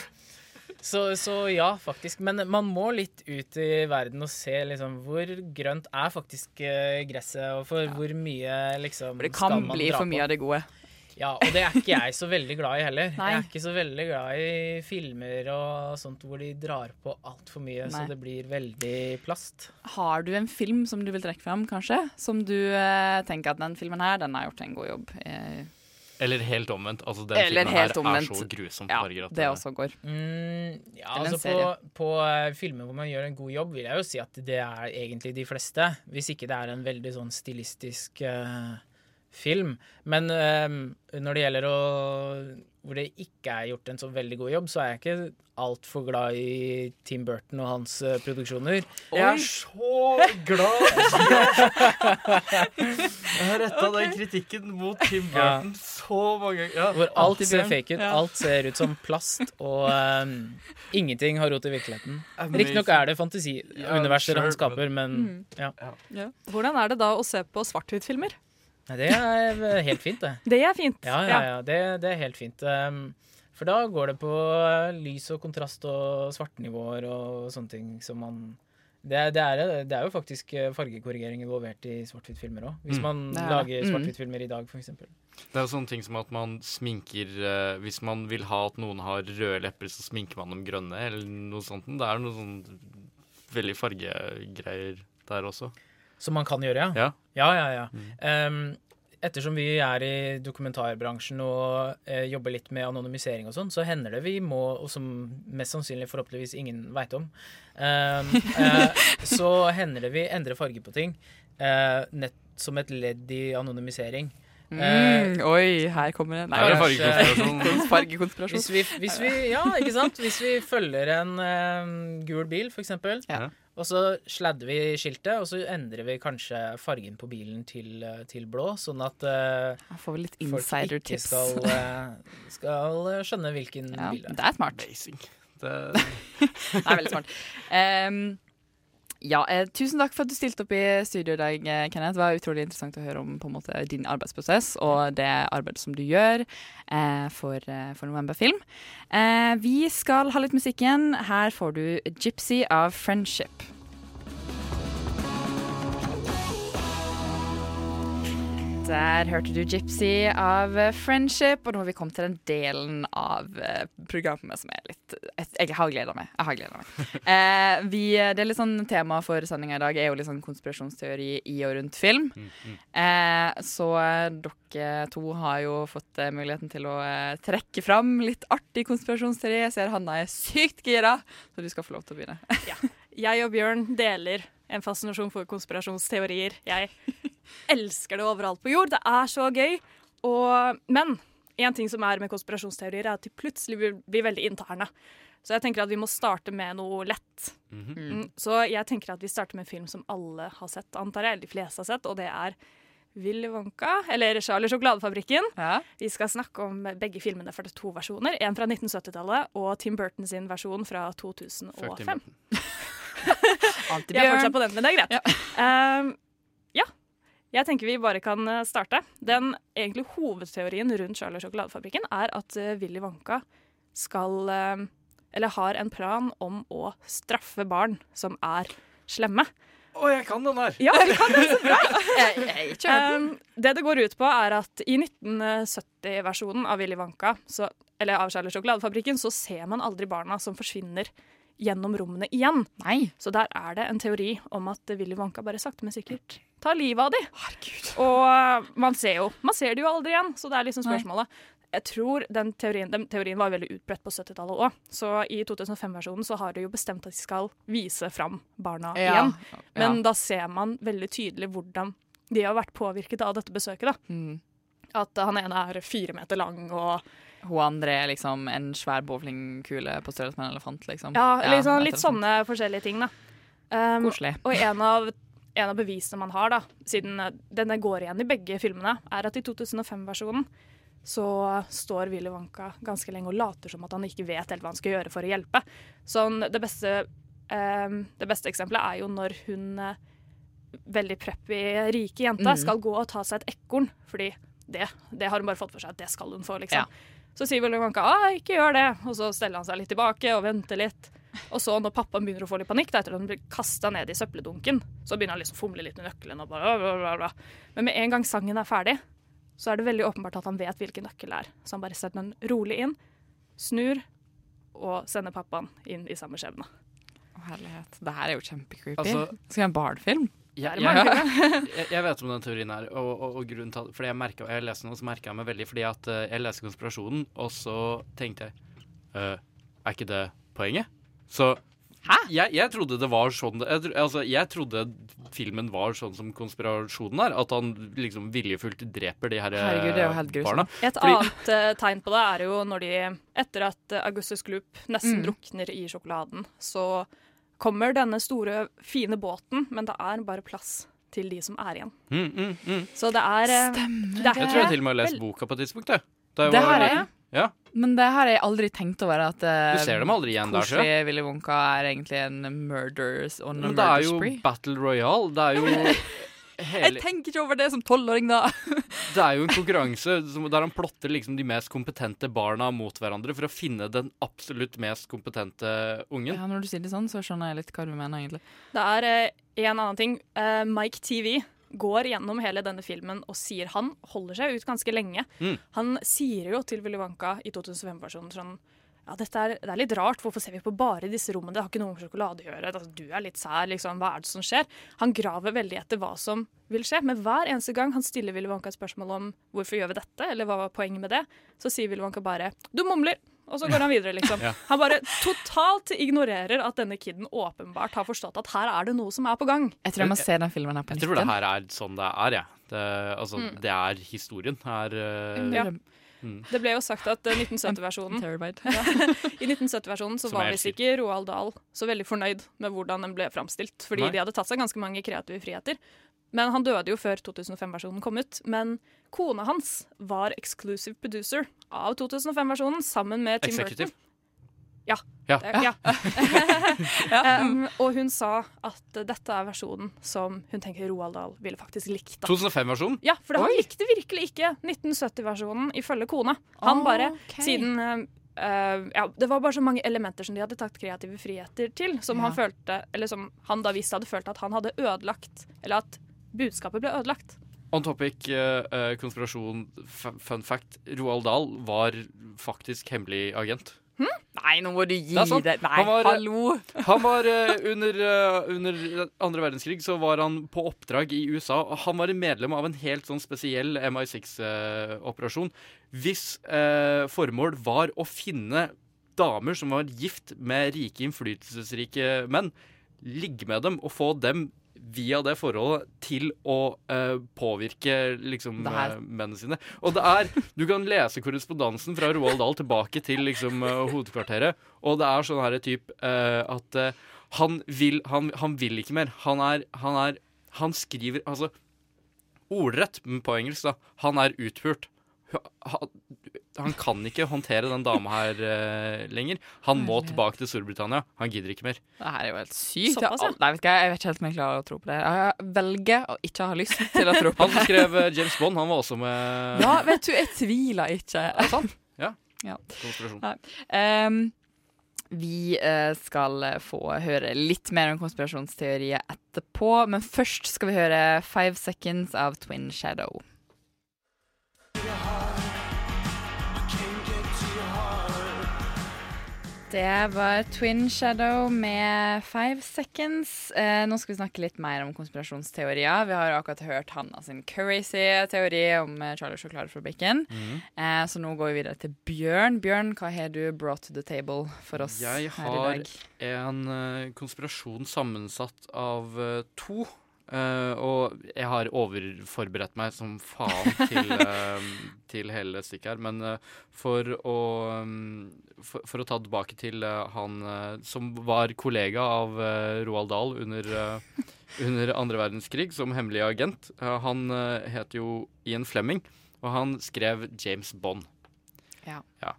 så, så ja, faktisk. Men man må litt ut i verden og se liksom hvor grønt er faktisk eh, gresset, og for hvor mye liksom For det kan bli for mye av det gode. Ja, og det er ikke jeg så veldig glad i heller. Nei. Jeg er ikke så veldig glad i filmer og sånt hvor de drar på altfor mye, så det blir veldig plast. Har du en film som du vil trekke fram, kanskje? Som du eh, tenker at den filmen her, den har gjort en god jobb. Eh, Eller helt omvendt. Altså, den Eller filmen her omvendt. er så grusomt Ja, farger at det også går. Mm, ja, Eller altså på, på uh, filmer hvor man gjør en god jobb, vil jeg jo si at det er egentlig de fleste. Hvis ikke det er en veldig sånn stilistisk eh, film. Men eh, når det gjelder å hvor det ikke er gjort en så veldig god jobb, så er jeg ikke altfor glad i Tim Burton og hans uh, produksjoner. Jeg er så glad! Jeg har retta den kritikken mot Tim Ja. Burton så mange ganger. Ja. Hvor alt ser fake ut. Ja. Alt ser ut som plast, og um, ingenting har rot i virkeligheten. Riktignok er det fantasiuniverser Ja, han skaper, men- men ja. Ja. Hvordan er det da å se på svart-hvitt-filmer? Nei, det er helt fint, det. Det er fint. Ja, ja, ja. Det, det er helt fint. Um, for da går det på lys og kontrast og svartnivåer og sånne ting som man det, det, er, det er jo faktisk uh, fargekorrigering involvert i svart-hvitt-filmer òg. Hvis Mm. man er lager Mm. svart-hvitt-filmer i dag, f.eks. Det er jo sånne ting som at man sminker eh, Hvis man vil ha at noen har røde lepper, så sminker man dem grønne, eller noe sånt. Det er noe sånn veldig fargegreier der også. Som man kan gjøre, ja. Ja. Ja, ja, ja. Um, ettersom vi er i dokumentarbransjen og eh, jobber litt med anonymisering og sånn, så hender det vi må, og som mest sannsynlig forhåpentligvis ingen veit om, um, eh, så hender det vi endrer farge på ting eh, nett som et ledd i anonymisering. Mm, oi, her kommer det. Nei, Her er kanskje- fargekonspirasjon. fargekonspirasjon. Hvis vi, hvis vi, ja, ikke sant? Hvis vi følger en eh, gul bil, for eksempel, Ja. Og så sladder vi skiltet, og så endrer vi kanskje fargen på bilen til, eh, til blå, sånn at uh, får vel litt folk ikke skal, eh, skal skjønne hvilken Ja, bil det er. det er smart. Det, Det er veldig smart. Em, ja, eh, tusen takk for at du stilte opp i studio i dag, eh, Kenneth. Det var utrolig interessant å høre om måte, din arbeidsprosess og det arbeidet som du gjør eh, for, eh, for Novemberfilm. Eh, vi skal ha litt musikk igjen. Her får du 'Gypsy of Friendship'. Der hørte du Gypsy av eh, Friendship, og nå har vi kommet til den delen av eh, programmet som er litt Jeg, har gleda meg. Jeg har gledet meg. Eh, vi, det er litt sånn tema for sendinga i dag er jo litt sånn konspirasjonsteori i og rundt film. Eh, så eh, dere to har jo fått eh, muligheten til å eh, trekke fram litt artig konspirasjonsteori. Jeg ser Hanna er sykt gira, så du skal få lov til å begynne. Jeg og Bjørn deler en fascinasjon for konspirasjonsteorier. Jeg elsker det overalt på jord. Det er så gøy. Og, men en ting som er med konspirasjonsteorier, er at de plutselig blir, blir veldig interne. Så jeg tenker at vi må starte med noe lett. Mm, Så jeg tenker at vi starter med en film som alle har sett, antar jeg, eller de fleste har sett, og det er Willy Wonka, eller Charlie Sjokoladefabrikken. Vi skal snakke om begge filmene for det er to versjoner. En fra 1970-tallet og Tim Burton sin versjon fra 2005. Vi er fortsatt på den, men det er greit. Um, ja. Jeg tenker vi bare kan eh, starte. Den egentlig hovedteorien rundt Charlie Sjokoladefabrikken er at eh, Willy Wonka skal eh, Eller har en plan om å straffe barn som er slemme. Å, jeg kan den her! Ja, du kan den så bra! jeg, jeg ikke. Um, det det går ut på, er at i 1970-versjonen av Willy Wonka, så, eller av Charlie Sjokoladefabrikken, så ser man aldri barna som forsvinner gjennom rommene igjen. Så der er det en teori om at Willy Wonka bare sakte, men sikkert tar livet av de. Og uh, man ser jo Man ser det jo aldri igjen, så det er liksom Nei. spørsmålet. Jeg tror den teorien, den teorien var veldig utbredt på 70-tallet òg. Så i 2005-versjonen så har de jo bestemt at de skal vise fram barna Ja, igjen. Men ja. da ser man veldig tydelig hvordan de har vært påvirket av dette besøket. da. Mm. At han ene er fire meter lang og Hun andre er liksom en svær bowlingkule på størrelse med en elefant, liksom. Ja, litt, sånn, litt sånne forskjellige ting, da. Um, Koselig. Og en av, en av bevisene man har, da, siden eh, denne går igjen i begge filmene, er at i 2005-versjonen så står Willy Wonka ganske lenge og later som at han ikke vet helt hva han skal gjøre for å hjelpe. Sånn, det, beste, um, det beste eksempelet er jo når hun eh, veldig preppy, rike jenta mm. skal gå og ta seg et ekorn, fordi det, det har hun bare fått for seg at det skal hun få, liksom. Ja. Så sier Willy Wonka ah, ikke gjør det, og så steller han seg litt tilbake og venter litt. Og så når pappaen begynner å få litt panikk, da, etter at han blir kasta ned i søppeldunken, så begynner han liksom å fomle litt med nøkkelen og bare bla, bla, bla. Men med en gang sangen er ferdig, så er det veldig åpenbart at han vet hvilken nøkkel det er. Så han bare setter den rolig inn, snur og sender pappaen inn i samme skjebne. Å, herlighet. Det her er jo kjempecreepy. Altså- Skal vi ha en Bard-film? Jeg, jeg, jeg, jeg vet om den teorien her, og, og, og grunnen til at Fordi jeg, merket, jeg leste noe, som merka meg veldig fordi at eh, jeg leste Konspirasjonen, og så tenkte jeg eh, Er ikke det poenget? Så Jeg, jeg trodde det var sånn jeg, altså, jeg trodde filmen var sånn som konspirasjonen er. At han liksom viljefullt dreper de her eh, Herregud, det er jo helt barna. Et Fordi- annet uh, tegn på det er jo når de, etter at Augustus Gloop nesten Mm. drukner i sjokoladen, så kommer denne store, fine båten, men det er bare plass til de som er igjen. Mm, mm, mm. Så det er eh, Stemmer det er Jeg tror jeg til og med har lest boka på et tidspunkt. Det, har jeg. Ja. Men det har jeg aldri tenkt over. At eh, Du ser dem aldri igjen der. Koselig Willy Wonka er egentlig en murders on a Men det er jo spree. Battle Royale. Det er jo hele Jeg tenker ikke over det som tolvåring, da. Det er jo en konkurranse der han plotter liksom de mest kompetente barna mot hverandre for å finne den absolutt mest kompetente ungen. Ja, Når du sier det sånn, så skjønner jeg litt hva du mener, egentlig. Det er eh, en annen ting. Eh, Mike TV går gjennom hele denne filmen og sier han holder seg ut ganske lenge. Mm. Han sier jo til Willy Wonka i 2005-versjonen sånn ja, dette er, det er litt rart, hvorfor ser vi på bare disse rommene? Det har ikke noe med sjokolade å gjøre. Altså, du er litt sær, liksom. Hva er det som skjer? Han graver veldig etter hva som vil skje, men hver eneste gang han stiller Willy Wonka et spørsmål om hvorfor gjør vi dette, eller hva var poenget med det, så sier Willy Wonka bare 'du mumler', og så går han videre, liksom. Han bare totalt ignorerer at denne kiden åpenbart har forstått at her er det noe som er på gang. Jeg tror jeg må se den filmen her på Jeg tror det her er sånn det er, jeg. Det, altså, Mm. det er historien her. uh, Ja. Mm. Det ble jo sagt at eh, 1970-versjonen ja, I 1970-versjonen så Som var visst ikke Roald Dahl så veldig fornøyd med hvordan den ble framstilt, fordi Nei. de hadde tatt seg ganske mange kreative friheter. Men han døde jo før 2005-versjonen kom ut. Men kona hans var exclusive producer av 2005-versjonen sammen med Tim Executive. Burton. Ja. Ja. Eh, ja. um, og hun sa at dette er versjonen som hun tenker Roald Dahl ville faktisk likt. 2005-versjonen? Ja, for han likte virkelig ikke 1970-versjonen ifølge kona. Han bare, Ok. siden eh, Uh, ja, Det var bare så mange elementer som de hadde tatt kreative friheter til, som Ja. han følte Eller som han da visst hadde følt at han hadde ødelagt Eller at budskapet ble ødelagt. On topic, eh, konspirasjon, fun fact. Roald Dahl var faktisk hemmelig agent. Nei, nå må du gi er Nei, Han var, eh, hallo! Han var eh, under, eh, under andre verdenskrig så var han på oppdrag i USA. Han var medlem av en helt sånn spesiell MI6-operasjon. hvis eh, formål var å finne damer som var gift med rike, innflytelsesrike menn, ligge med dem og få dem via det forholdet til å uh, påvirke liksom uh, eh, mennene sine. Og det er Du kan lese korrespondansen fra Roald Dahl tilbake til liksom uh, hovedkvarteret, og det er sånn her typ eh, at eh, han vil han, han vil ikke mer. Han er Han er Han skriver Altså ordrett men på engelsk, da. Han er utpult. Han, kan ikke håndtere den dama her uh, lenger. Han må tilbake til Storbritannia. Han gidder ikke mer. Det her er jo helt sykt. Såpass, ja. Jeg, Nei, vet ikke, jeg vet ikke helt om jeg klarer å tro på det. Jeg velger å ikke ha lyst til å tro på det. Han skrev eh, James Bond, han var også med Ja, vet du, jeg tviler ikke. Er det sant? Ja. Ja. Konspirasjon. Nei. Ehm, vi eh, skal få høre litt mer om konspirasjonsteorier etterpå, men først skal vi høre Five Seconds av Twin Shadow. Det var Twin Shadow med Five Seconds. Eh, nå skal vi snakke litt mer om konspirasjonsteorier. Vi har akkurat hørt Hanna sin crazy teori om eh, Charlie Sjokoladefabrikken. Mm. Eh, så nå går vi videre til Bjørn. Bjørn, hva har du brought to the table for oss her i dag? Jeg har en eh, konspirasjon sammensatt av eh, to. Eh, og jeg har overforberedt meg som faen til, uh, til hele stykket her. Men uh, for, å, um, for, for å ta tilbake til han som var kollega av Roald Dahl under, under andre verdenskrig som hemmelig agent. Han uh, het jo Ian Fleming, og han skrev James Bond. Ja. Ja.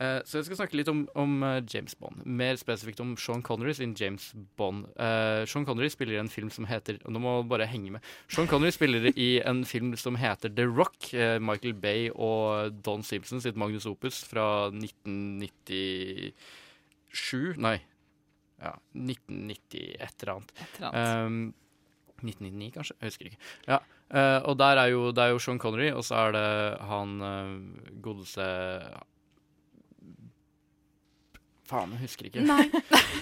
Eh, så jeg skal snakke litt om, om eh, James Bond. Mer spesifikt om Sean Connery sin James Bond. Uh, Sean Connery spiller i en film som heter Nå må bare henge med. Sean Connery spiller i en film som heter The Rock. Uh, Michael Bay og Don Simpson sitt Magnus Opus fra 1997 Nei. Ja, 1990 et eller annet. Et eller annet. Um, 1999, kanskje? Jeg husker ikke. Ja, uh, og der er jo, det er jo Sean Connery, og så er det han godeste Faen, jeg husker ikke. Nei.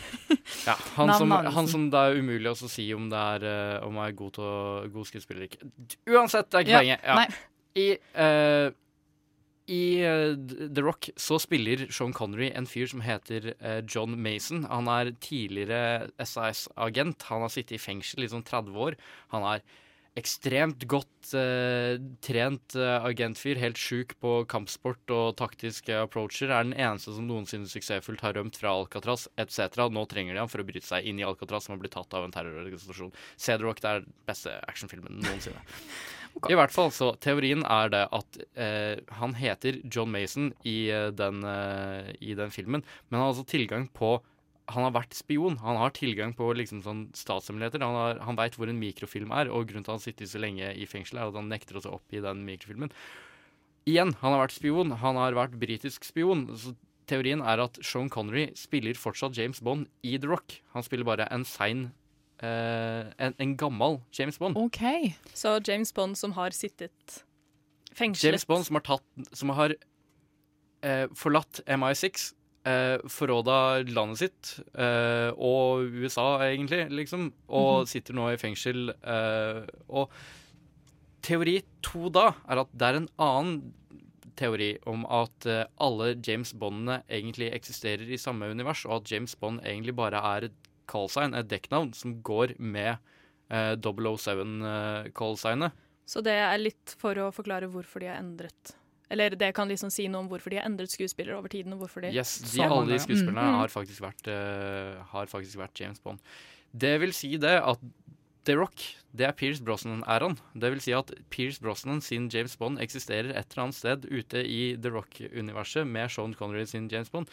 ja, han, som, han som det er umulig å si om det er uh, Om jeg er god, til å, god skuespiller eller ikke. Uansett, det er ikke Ja, poenget. Ja. I, uh, i uh, The Rock så spiller Sean Connery en fyr som heter John Mason. Han er tidligere SAS-agent. Han har sittet i fengsel i sånn 30 år. Han er ekstremt godt eh, trent eh, agentfyr. Helt sjuk på kampsport og taktiske approacher. Er den eneste som noensinne suksessfullt har rømt fra Alcatraz etc. Nå trenger de han for å bryte seg inn i Alcatraz, som har blitt tatt av en terrororganisasjon. Cedroc, det er den beste actionfilmen noensinne. I hvert fall, så Teorien er det at eh, han heter John Mason i, eh, den, eh, i den filmen, men han har altså tilgang på han har vært spion. Han har tilgang på liksom sånn statshemmeligheter. Han, har- han veit hvor en mikrofilm er, og grunnen til at han sitter så lenge i fengsel, er at han nekter å i den mikrofilmen. Igjen, han har vært spion. Han har vært britisk spion. Så teorien er at Sean Connery spiller fortsatt James Bond i The Rock. Han spiller bare en sein eh, en, en gammel James Bond. OK. Så James Bond som har sittet fengslet James Bond som har, tatt, som har eh, forlatt MI6, eh, forråda landet sitt eh, og USA, egentlig, liksom, og Mhm. sitter nå i fengsel. Eh, og teori to da er at det er en annen teori om at eh, alle James Bondene egentlig eksisterer i samme univers, og at James Bond egentlig bare er et callsign, et dekknavn, som går med eh, 007-callsignet. Så det er litt for å forklare hvorfor de har endret Eller det kan liksom si noe om hvorfor de har endret skuespillere over tiden. og hvorfor de Yes, de, alle de skuespillerne Mm. har, faktisk vært, uh, har faktisk vært James Bond. Det vil si det at The Rock, det er Pierce Brosnan-æraen. Det vil si at Pierce Brosnan sin James Bond eksisterer et eller annet sted ute i The Rock-universet med Sean Connery sin James Bond.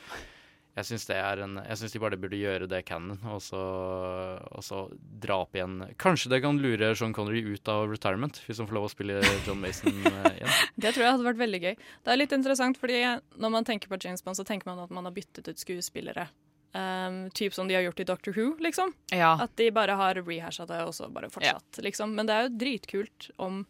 Jeg syns det er en Jeg synes de bare burde gjøre det canon, og så, og så dra opp igjen Kanskje det kan lure Sean Connery ut av retirement, hvis han får lov å spille John Mason eh, igjen. Det tror jeg hadde vært veldig gøy. Det er litt interessant, fordi når man tenker på James Bond, så tenker man at man har byttet ut skuespillere. Um, typ som de har gjort i Doctor Who, liksom. Ja. At de bare har rehasha det og så bare fortsatt, liksom. Men det er jo dritkult om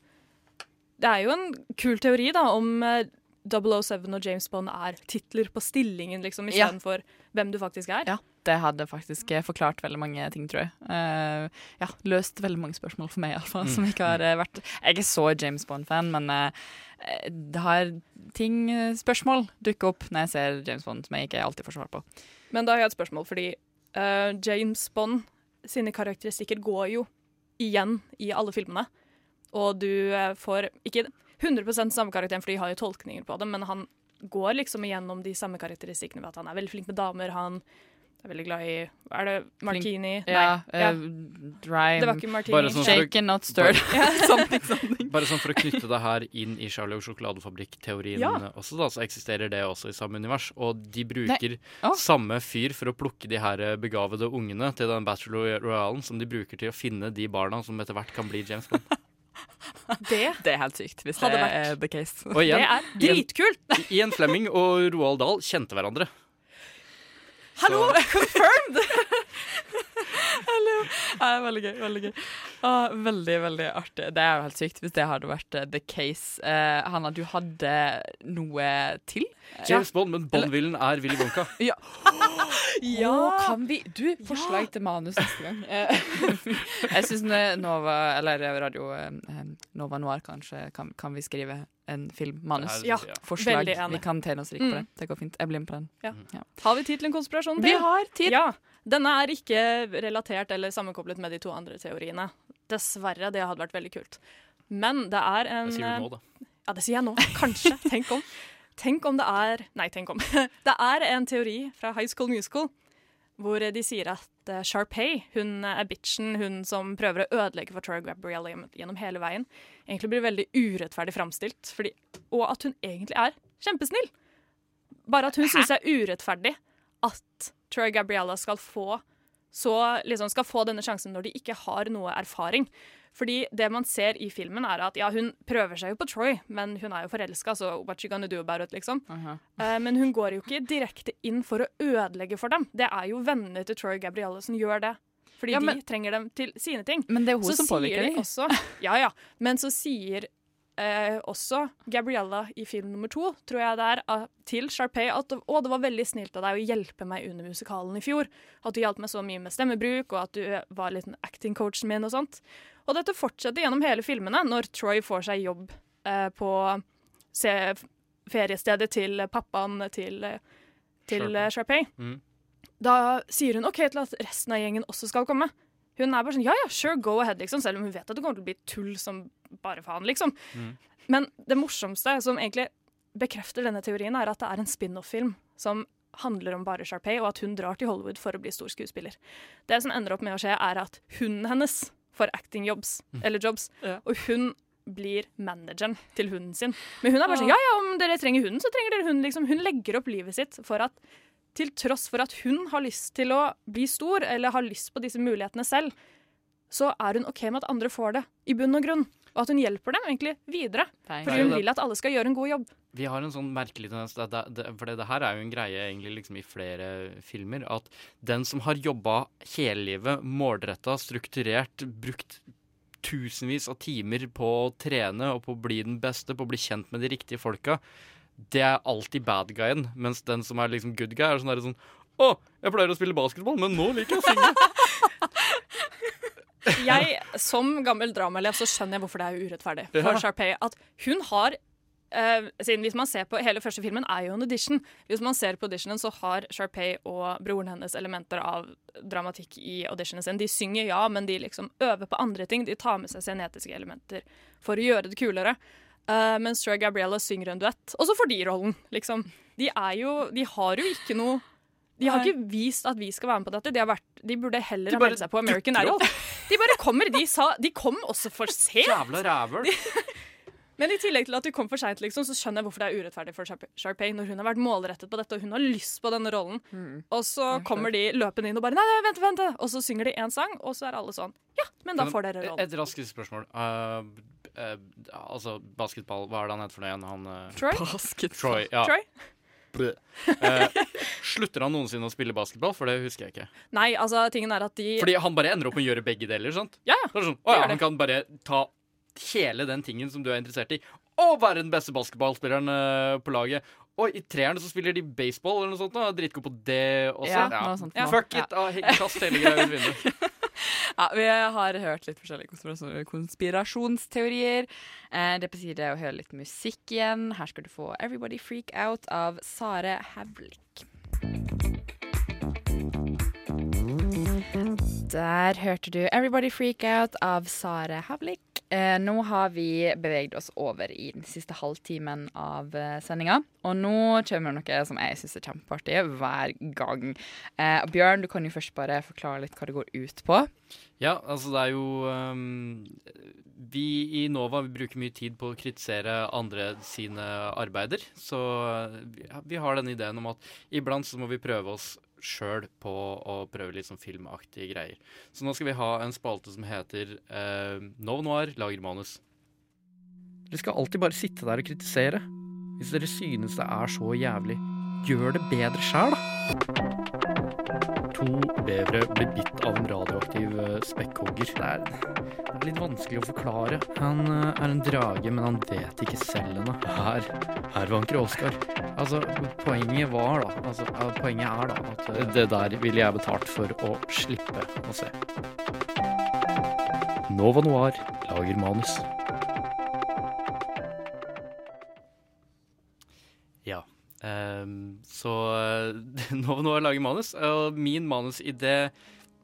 Det er jo en kul teori da om eh, 007 og James Bond er titler på stillingen, liksom, Ja. istedenfor hvem du faktisk er. Ja, det hadde faktisk eh, forklart veldig mange ting, tror jeg. Uh, ja, løst veldig mange spørsmål for meg, iallfall, som ikke har uh, vært Jeg er så James Bond-fan, men uh, det har ting, spørsmål, dukker opp når jeg ser James Bond, som jeg ikke alltid får svar på. Men da har jeg et spørsmål, fordi eh, James Bond sine karakteristikker går jo igjen i alle filmene. Og du får ikke 100% samme karakteren, for de har jo tolkninger på det, men han går liksom igjennom de samme karakteristikkene ved at han er veldig flink med damer, han er veldig glad i er det? Martini? Ja, Nei. ja. eh, dry Det var ikke martini. Bare sånn Shaken, not stirred. Something, something. Bare sånn for å knytte det her inn i Charlie og sjokoladefabrikk-teorien Ja. også, da, så eksisterer det også i samme univers. Og de bruker oh. samme fyr for å plukke de her eh, begavede ungene til den Bachelor Royalen som de bruker til å finne de barna som etter hvert kan bli James Bond. Det, er helt sykt, hvis Hadde det vært- er the case. Og igjen, Det er dritkult! Ian Fleming og Roald Dahl kjente hverandre. Hallo! Confirmed! Hallo. Ja, veldig gøy. Veldig gøy. Ah, veldig, veldig artig. Det er jo helt sykt hvis det hadde vært uh, the case. Uh, Hanna, du hadde noe til? James Bond, men Bond-villen er Willy Wonka. Ja. Ja. Oh, kan vi Du, forslag til manus neste gang. Eh, jeg syns Nova, eller Radio Nova Noir, kanskje, kan, kan vi skrive en filmmanus? Ja, Forslag. veldig enig. Vi kan tjene oss rike på Mm. det. Det går fint. Jeg blir med på den. Ja. Ja. Har vi tid til en konspirasjon til? Vi har tid. Ja. Denne er ikke relatert eller sammenkoblet med de to andre teoriene. Dessverre. Det hadde vært veldig kult. Men det er en Det sier du nå, da. Ja, det sier jeg nå. Kanskje. Tenk om. Tenk om det er Nei, tenk om. Det er en teori fra High School Musical hvor de sier at uh, Sharpay, hun er bitchen, hun som prøver å ødelegge for Troy Gabrielle gjennom hele veien, egentlig blir veldig urettferdig framstilt. Og at hun egentlig er kjempesnill. Bare at hun syns det er urettferdig at Troy Gabriella skal få så liksom skal få denne sjansen når de ikke har noe erfaring. Fordi det man ser i filmen, er at ja, hun prøver seg jo på Troy, men hun er jo forelska, så what you gonna do about it, liksom. Eh, men hun går jo ikke direkte inn for å ødelegge for dem. Det er jo vennene til Troy Gabrielle som gjør det. Fordi Ja, men- de trenger dem til sine ting. Men det er hun Så som påvirker dem. Også, ja, ja. Men så sier eh, også Gabriella i film nummer to, tror jeg det er, til Sharpay at å, det var veldig snilt av deg å hjelpe meg under musikalen i fjor. At du hjalp meg så mye med stemmebruk, og at du var litt acting-coachen min og sånt. Og dette fortsetter gjennom hele filmene, når Troy får seg jobb eh, på se, feriestedet til pappaen til, eh, til Sharpay. Sharpay. Mm. Da sier hun OK til at resten av gjengen også skal komme. Hun er bare sånn ja ja, sure, go ahead, liksom, selv om hun vet at det kommer til å bli tull som bare faen, liksom. Mm. Men det morsomste, som egentlig bekrefter denne teorien, er at det er en spin-off-film som handler om bare Sharpay, og at hun drar til Hollywood for å bli stor skuespiller. Det som ender opp med å skje, er at hunden hennes får acting jobs, eller jobs, og hun blir manageren til hunden sin. Men hun er bare sånn ja ja, om dere trenger hunden, så trenger dere hunden, liksom. Hun legger opp livet sitt for at til tross for at hun har lyst til å bli stor, eller har lyst på disse mulighetene selv, så er hun OK med at andre får det, i bunn og grunn. Og at hun hjelper dem egentlig videre. Det Fordi er hun vil at alle skal gjøre en god jobb. Vi har en sånn merkelig tendens For det, her er jo en greie egentlig liksom i flere filmer. At den som har jobba hele livet, målretta, strukturert, brukt tusenvis av timer på å trene og på å bli den beste, på å bli kjent med de riktige folka, det er alltid bad guyen. Mens den som er liksom good guy, er sånn, der, sånn Å, jeg pleier å spille basketball, men nå liker jeg å synge. Jeg, som gammel dramaelev, så skjønner jeg hvorfor det er urettferdig for Sharpay. At hun har eh, siden Hvis man ser på hele første filmen, er jo en audition. Hvis man ser på auditionen, så har Sharpay og broren hennes elementer av dramatikk i auditionen sin. De synger, ja, men de liksom øver på andre ting. De tar med seg scenetiske elementer for å gjøre det kulere. Uh, mens Troy Gabriella synger en duett. Og så får de rollen, liksom. De er jo De har jo ikke noe de har ikke vist at vi skal være med på dette. De, har vært, de burde heller De ha meldt seg på American Idol. De bare kommer. De, sa, de kom også for sent. Jævla rævøl. Men i tillegg til at de kom for seint, liksom, så skjønner jeg hvorfor det er urettferdig for Sharpay når hun har vært målrettet på dette og hun har lyst på denne rollen. Og så kommer de løpende inn og bare Nei, nei, vent, vent. Og så synger de én sang, og så er alle sånn Ja, men da får dere rollen. Et raskt spørsmål. Uh, uh, altså, basketball, hva er det han heter for noe igjen? Han, uh, Troy? Basketball. Troy, ja. Troy? Eh, slutter han noensinne å spille basketball? For det husker jeg ikke. Nei, altså, tingen er at de Fordi han bare ender opp med å gjøre begge deler, sant? Ja, ja. Sånn, å ja, han kan bare ta hele den tingen som du er interessert i, og være den beste basketballspilleren uh, på laget. Og i treeren så spiller de baseball eller noe sånt. Da. Dritgod på det også. Ja, noe sånt. Ja. Fuck Ja. it! Ah, Kast hele greia ut vinduet. Ja, vi har hørt litt forskjellige konspirasjonsteorier. Eh, det er på tide å høre litt musikk igjen. Her skal du få 'Everybody Freak Out' av Sare Havlik. Der hørte du 'Everybody Freak Out' av Sare Havlik. Eh, nå har vi beveget oss over i den siste halvtimen av eh, sendinga. Og nå kommer noe som jeg syns er kjempeartig hver gang. Eh, Bjørn, du kan jo først bare forklare litt hva det går ut på. Ja, altså det er jo um, Vi i Nova vi bruker mye tid på å kritisere andre sine arbeider. Så vi, vi har den ideen om at iblant så må vi prøve oss sjøl på å prøve litt sånn filmaktige greier. Så nå skal vi ha en spalte som heter eh, No Noir lager manus. Dere skal alltid bare sitte der og kritisere. Hvis dere synes det er så jævlig, gjør det bedre sjæl, da. To bevere blir bitt av en radioaktiv eh, spekkhogger. Det er, det er litt vanskelig å forklare. Han eh, er en drage, men han vet ikke selv ennå. Her, her vanker Oskar. Altså, poenget var da altså, Poenget er da at eh, det der ville jeg betalt for å slippe å se. Nova Noir lager manus. Ja. Ehm, så nå, jeg lager manus, og min manusidé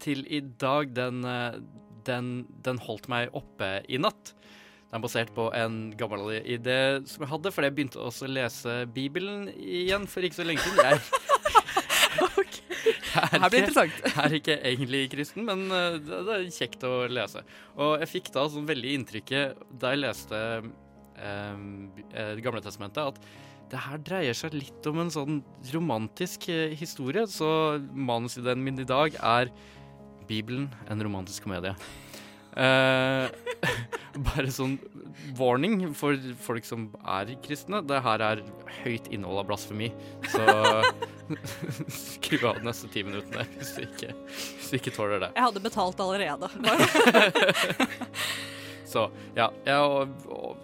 til i dag, den, eh, den, den holdt meg oppe i natt. Den er basert på en gammel idé som jeg hadde, fordi jeg begynte også å lese Bibelen igjen for ikke så lenge siden. Jeg, Her blir interessant. Jeg er ikke egentlig kristen, men eh, det, det er kjekt å lese. Og jeg fikk da sånn veldig inntrykket da jeg leste eh, Det gamle testamentet, at det her dreier seg litt om en sånn romantisk eh, historie. Så manusideen min i dag er Bibelen, en romantisk komedie. Eh, bare sånn warning for folk som er kristne. Det her er høyt innhold av blasfemi, så skru av de neste ti minuttene hvis du ikke, hvis du ikke tåler det. Jeg hadde betalt allerede. Så ja, jeg har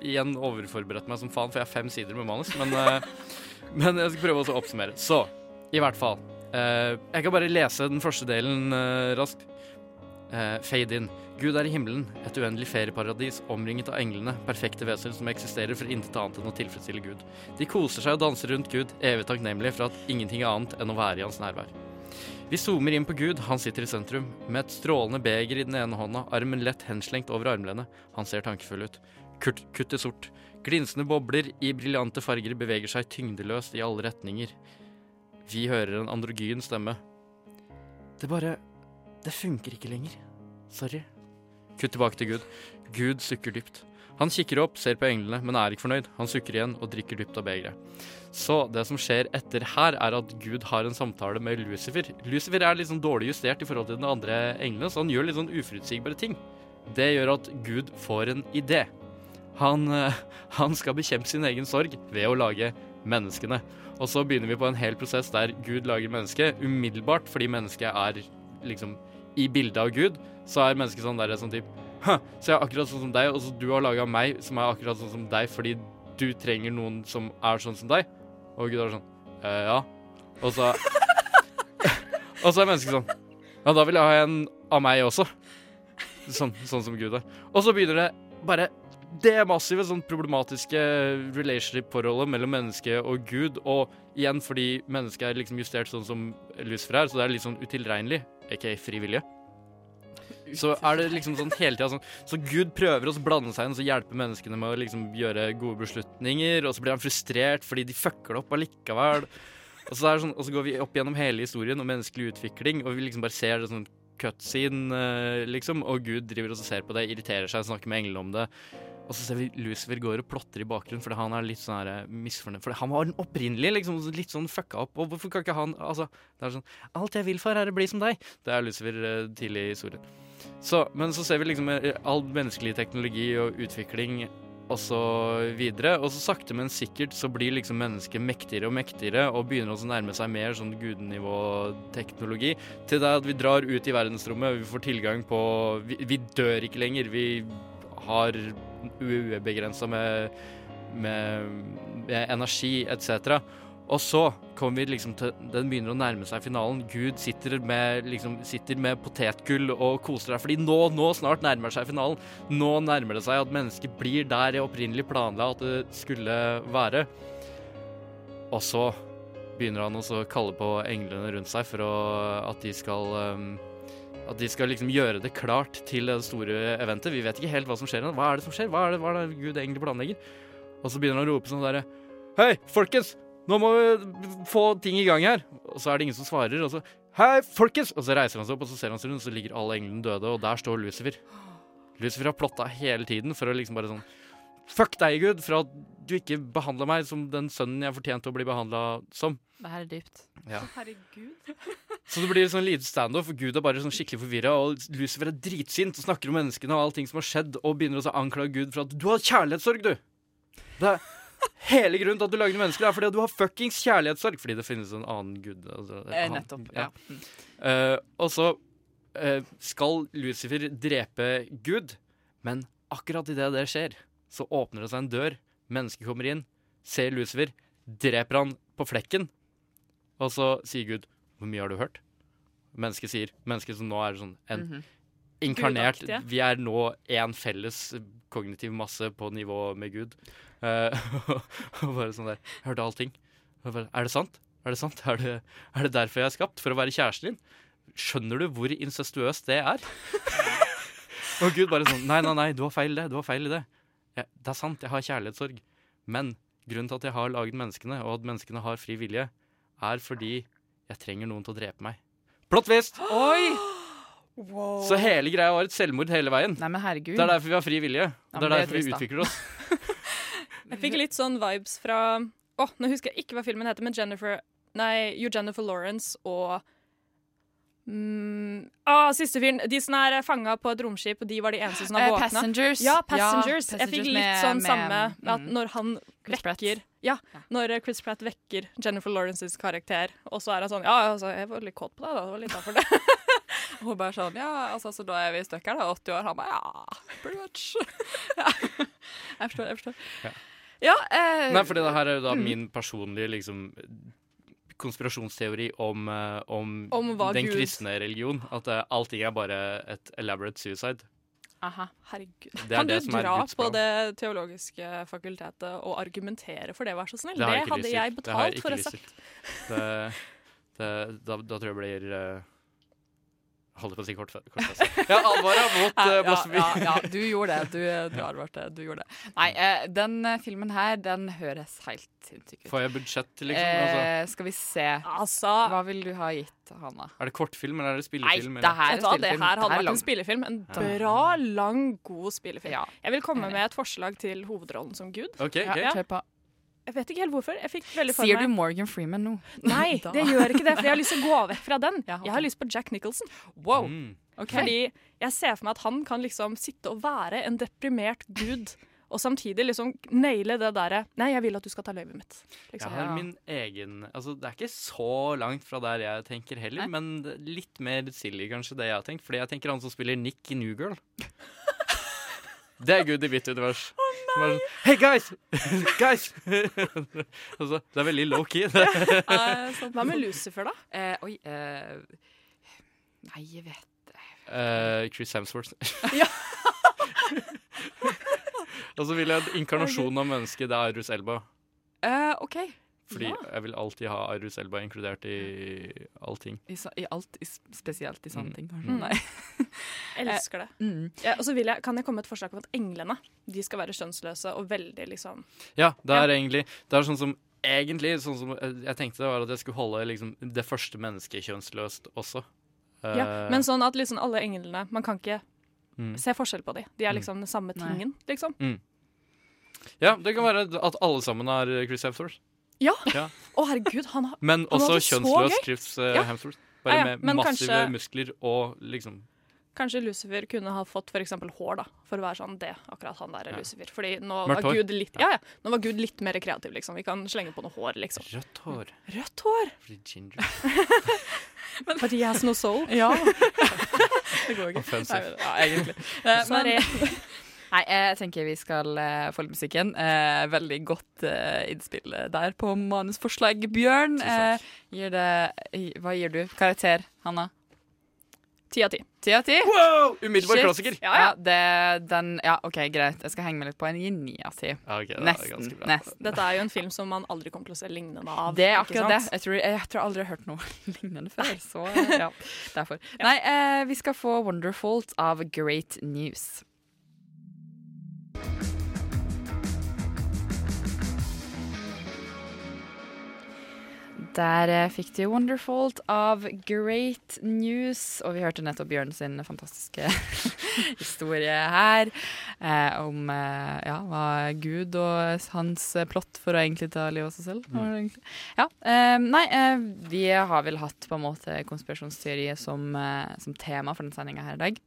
igjen overforberedt meg som faen, for jeg har fem sider med manus. Men, eh, men jeg skal prøve å oppsummere. Så, i hvert fall. eh, jeg kan bare lese den første delen eh, raskt. Fade in. Gud er i himmelen, et uendelig ferieparadis omringet av englene, perfekte vesener som eksisterer for intet annet enn å tilfredsstille Gud. De koser seg og danser rundt Gud, evig takknemlige for at ingenting er annet enn å være i hans nærvær. Vi zoomer inn på Gud, han sitter i sentrum, med et strålende beger i den ene hånda, armen lett henslengt over armlenet. Han ser tankefull ut. Kurt, i sort. Glinsende bobler i briljante farger beveger seg tyngdeløst i alle retninger. Vi hører en androgyn stemme. Det bare Det funker ikke lenger. Sorry. Kutt tilbake til Gud. Gud sukker dypt. Han kikker opp, ser på englene, men er ikke fornøyd. Han sukker igjen og drikker dypt av begeret. Så det som skjer etter her, er at Gud har en samtale med Lucifer. Lucifer er litt sånn dårlig justert i forhold til den andre englene, så han gjør litt sånn uforutsigbare ting. Det gjør at Gud får en idé. Han, eh, han skal bekjempe sin egen sorg ved å lage menneskene. Og så begynner vi på en hel prosess der Gud lager mennesket umiddelbart, fordi mennesket er liksom i bildet av Gud, så er mennesket sånn der sånn typ «Hæ, Så jeg er akkurat sånn som deg, og så du har laga meg som er akkurat sånn som deg, fordi du trenger noen som er sånn som deg. Og Gud er sånn «Eh, Ja. Og så Og så er mennesket sånn Ja, da vil jeg ha en av meg også. Sånn, sånn som Gud er. Og så begynner det bare det massive sånn problematiske relationship-forholdet mellom menneske og Gud, og igjen fordi mennesket er liksom justert sånn som Lucifer er, så det er litt sånn utilregnelig, ikke frivillige. Så er det liksom sånn hele tida sånn Så Gud prøver å blande seg inn og hjelpe menneskene med å liksom gjøre gode beslutninger, og så blir han frustrert fordi de fucker det opp allikevel. Og så, sånn, og så går vi opp gjennom hele historien om menneskelig utvikling, og vi liksom bare ser det sånn cutscene, eh, liksom, og Gud driver og ser på det, irriterer seg, snakker med englene om det. Og så ser vi Lucifer går og plotter i bakgrunnen fordi han er litt sånn her eh, misfornøyd. For han var den opprinnelige liksom litt sånn fucka opp. Og hvorfor kan ikke han Altså, det er sånn Alt jeg vil for, er å bli som deg. Det er Lucifer eh, tidlig i historien. Så, men så ser vi liksom eh, all menneskelig teknologi og utvikling og så videre. Og så sakte, men sikkert så blir liksom mennesket mektigere og mektigere og begynner å nærme seg mer sånn gudenivå-teknologi. Til det at vi drar ut i verdensrommet, vi får tilgang på Vi, vi dør ikke lenger. Vi har ubegrensa med, med, med energi etc. Og så kommer vi liksom til Den begynner å nærme seg finalen. Gud sitter med, liksom, sitter med potetgull og koser deg, fordi nå, nå snart nærmer seg finalen. Nå nærmer det seg at mennesket blir der jeg opprinnelig planla at det skulle være. Og så begynner han å kalle på englene rundt seg for å, at de skal um, At de skal liksom gjøre det klart til det store eventet. Vi vet ikke helt hva som skjer. Hva er det som skjer? Hva er det, hva er det Gud egentlig planlegger? Og så begynner han å rope sånn derre Hei, folkens! Nå må vi få ting i gang her. Og så er det ingen som svarer. Og så Hei, folkens! Og så reiser han seg opp, og så ser han seg rundt, og så ligger alle englene døde, og der står Lucifer. Lucifer har plotta hele tiden for å liksom bare sånn Fuck deg, Gud, for at du ikke behandla meg som den sønnen jeg fortjente å bli behandla som. Det her er dypt. Ja. Herregud. Så det blir sånn lite standoff, og Gud er bare sånn skikkelig forvirra, og Lucifer er dritsint og snakker om menneskene og allting som har skjedd, og begynner å anklage Gud for at du har kjærlighetssorg, du! Det er hele grunnen til at du lager mennesker, er fordi at du har fuckings kjærlighetssorg. Fordi det finnes en annen gud. Altså, Eh, nettopp, ja. Eh, og så uh, skal Lucifer drepe Gud, men akkurat idet det skjer, så åpner det seg en dør. Mennesket kommer inn, ser Lucifer, dreper han på flekken, og så sier Gud 'Hvor mye har du hørt?' Mennesket sier Mennesket som nå er sånn en Mhm. Inkarnert Gudaktige. Vi er nå én felles kognitiv masse på nivå med Gud. Eh, og bare sånn der Jeg hørte allting. Bare, er det sant? Er det sant? Er det, er det derfor jeg er skapt? For å være kjæresten din? Skjønner du hvor incestuøst det er? og Gud bare sånn Nei, nei, nei, du har feil i det. Du har feil i det. Ja, det er sant, jeg har kjærlighetssorg. Men grunnen til at jeg har laget menneskene, og at menneskene har fri vilje, er fordi jeg trenger noen til å drepe meg. Plott twist! Oi! Så hele greia var et selvmord hele veien. Nei, men herregud. Det er derfor vi har fri vilje. Nei, det er er derfor vi utvikler oss. Jeg fikk litt sånn vibes fra Å, nå husker jeg ikke hva filmen heter, men Jennifer Nei, jo Jennifer Lawrence og mm, ah, Siste fyren. De som er fanga på et romskip, og de var de eneste som har Eh, våkna. Passengers. Ja, Ja, Passengers. jeg fikk litt med- sånn med- samme at mm. når han Chris vekker Ja, når eh, Chris Pratt vekker Jennifer Lawrences karakter, og så er han sånn Ja, altså, jeg var litt kåt på deg, da. Det var litt derfor det. Og hun bare sånn Ja, altså, så da er vi i stykker, da. 80 år. Han bare Ja, pretty much. ja. Jeg forstår, jeg forstår. Ja. Ja, eh, Nei, for det her er jo da mm. min personlige liksom konspirasjonsteori om, eh, om, Om den Gud- kristne religion. At uh, allting er bare et elaborate suicide. Aha. Herregud. Er kan du dra på det teologiske fakultetet og argumentere for det, vær så snill? Det, det hadde jeg betalt for å ha sagt. Det, det, da, da tror jeg blir uh, Holdt på å si kort, kortfest. Ja, advara mot uh, ja, blasfemi. ja, ja, du gjorde det. Du, du advarte. Du gjorde det. Nei, uh, den eh, filmen her, den høres helt sinnssyk ut. Får jeg budsjett, liksom? Altså, Eh, skal vi se. Altså Hva vil du ha gitt, Hanna? er det kortfilm, eller er det spillefilm? Nei, det her er spillefilm. det spillefilm. her Det hadde her vært en spillefilm. En bra, lang, god spillefilm. Ja. Jeg vil komme med et forslag til hovedrollen som Gud. OK, Ja, ok. kjør på. Jeg vet ikke helt hvorfor. Jeg fikk veldig for Sier du Morgan Freeman nå? Nei, det gjør ikke det, for jeg har lyst til å gå vekk fra den. Jeg har lyst på Jack Nicholson. Wow. Mm. Okay. Fordi jeg ser for meg at han kan liksom sitte og være en deprimert gud, og samtidig liksom naile det derre Nei, jeg vil at du skal ta løyvet mitt. Jeg Liksom. har min egen Altså, det er ikke så langt fra der jeg tenker heller, men er litt mer silly kanskje det jeg har tenkt. Fordi jeg tenker han som spiller Nick i New Girl. Det er Gud i mitt univers. Å oh, nei! Hey, guys! guys! altså, det er veldig low-key. Hva med Lucifer, da? Uh, oi uh, Nei, jeg vet uh, Chris Hemsworth. Ja. Og så vil jeg at inkarnasjonen av mennesket, det er Arus Elba. Eh, OK. Fordi Ja. jeg vil alltid ha Arus Elba inkludert i allting. I, så- I alt, i, spesielt i sånne Mm. ting, kanskje. Mm. Nei. Elsker det. Mm. Ja, og så vil jeg, kan jeg komme med et forslag om at englene de skal være skjønnsløse og veldig liksom Ja, det er egentlig Det er sånn som Egentlig, sånn som eh, jeg tenkte, var at jeg skulle holde liksom, det første mennesket kjønnsløst også. Ja, uh, men sånn at liksom alle englene Man kan ikke Mm. se forskjell på dem. De er Mm. liksom den samme Nei. tingen, liksom. mm. Ja, det kan være at alle sammen er Chris Hemsworth. Ja! Ja. Å, herregud, han har Men Han også kjønnsløs. Chris uh, Ja. Hemsworth. Bare Ja, ja, med massive kanskje- muskler og liksom Kanskje Lucifer kunne ha fått eksempel hår, da. For å være sånn det, akkurat han der er Ja. Lucifer. Fordi nå var. Gud litt, ja, ja, nå var Gud litt mer kreativ, liksom. Vi kan slenge på noe hår, liksom. Rødt hår. Rødt hår! Fordi ginger. Fordi he has no soul. Ja. det går ikke. Offensive. Ja, egentlig. Eh, men, Nei, jeg tenker vi skal uh, få litt musikken. Eh, veldig godt eh, innspill der på manusforslag, Bjørn. Eh, gir det, hva gir du? Karakter, Hanna? Ti av ti. Ti av ti? Wow! Umiddelbar Shit. klassiker. Ja, ja. det, den, ja, OK, greit. Jeg skal henge meg litt på en. Ni av ti. Ja, ok, det er nesten. nesten. Dette er jo en film som man aldri kommer til å se lignende av. Det er akkurat det. Jeg tror jeg, tror aldri jeg har hørt noe lignende før. Så ja, derfor. Nei, eh, vi skal få 'Wonderfult' av Great News. Der eh, fikk du 'Wonderfult' av Great News, og vi hørte nettopp Bjørn sin fantastiske historie her eh, om eh, ja, Gud og hans plott for å egentlig ta livet av seg selv. Mm. Ja, eh, nei, eh, vi har vel hatt på en måte konspirasjonsteorier som, eh, som tema for denne sendinga her i dag.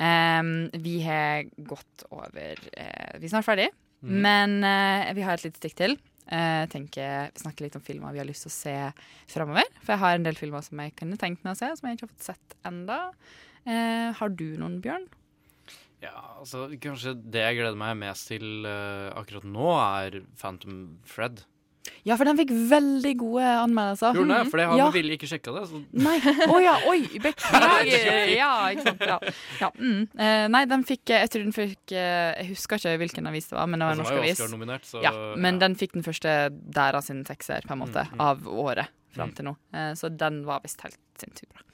Eh, vi har gått over uh, Vi er snart ferdig, mm. men uh, vi har et lite stikk til. Uh, tenker, snakke litt om filmer vi har lyst til å se framover. For jeg har en del filmer som jeg kunne tenkt meg å se, som jeg ikke har fått sett enda. uh, har du noen, Bjørn? Ja, altså Kanskje det jeg gleder meg mest til uh, akkurat nå, er Phantom Fred. Ja, for den fikk veldig gode anmeldelser. Gjorde den det? For han har ja. ville ikke sjekka det. Så. Nei. Å ja, oi, beklager. Ja, ikke sant. Ja. Ja, mm. eh, nei, den fikk Jeg tror den fikk eh, Jeg husker ikke hvilken avis det var, men det var en Den norsk avis. Så- ja, men den fikk den første der av sin sekser, på en måte, Mm, mm. av året fram Mm. til nå. Eh, så den var visst helt sinnssykt bra.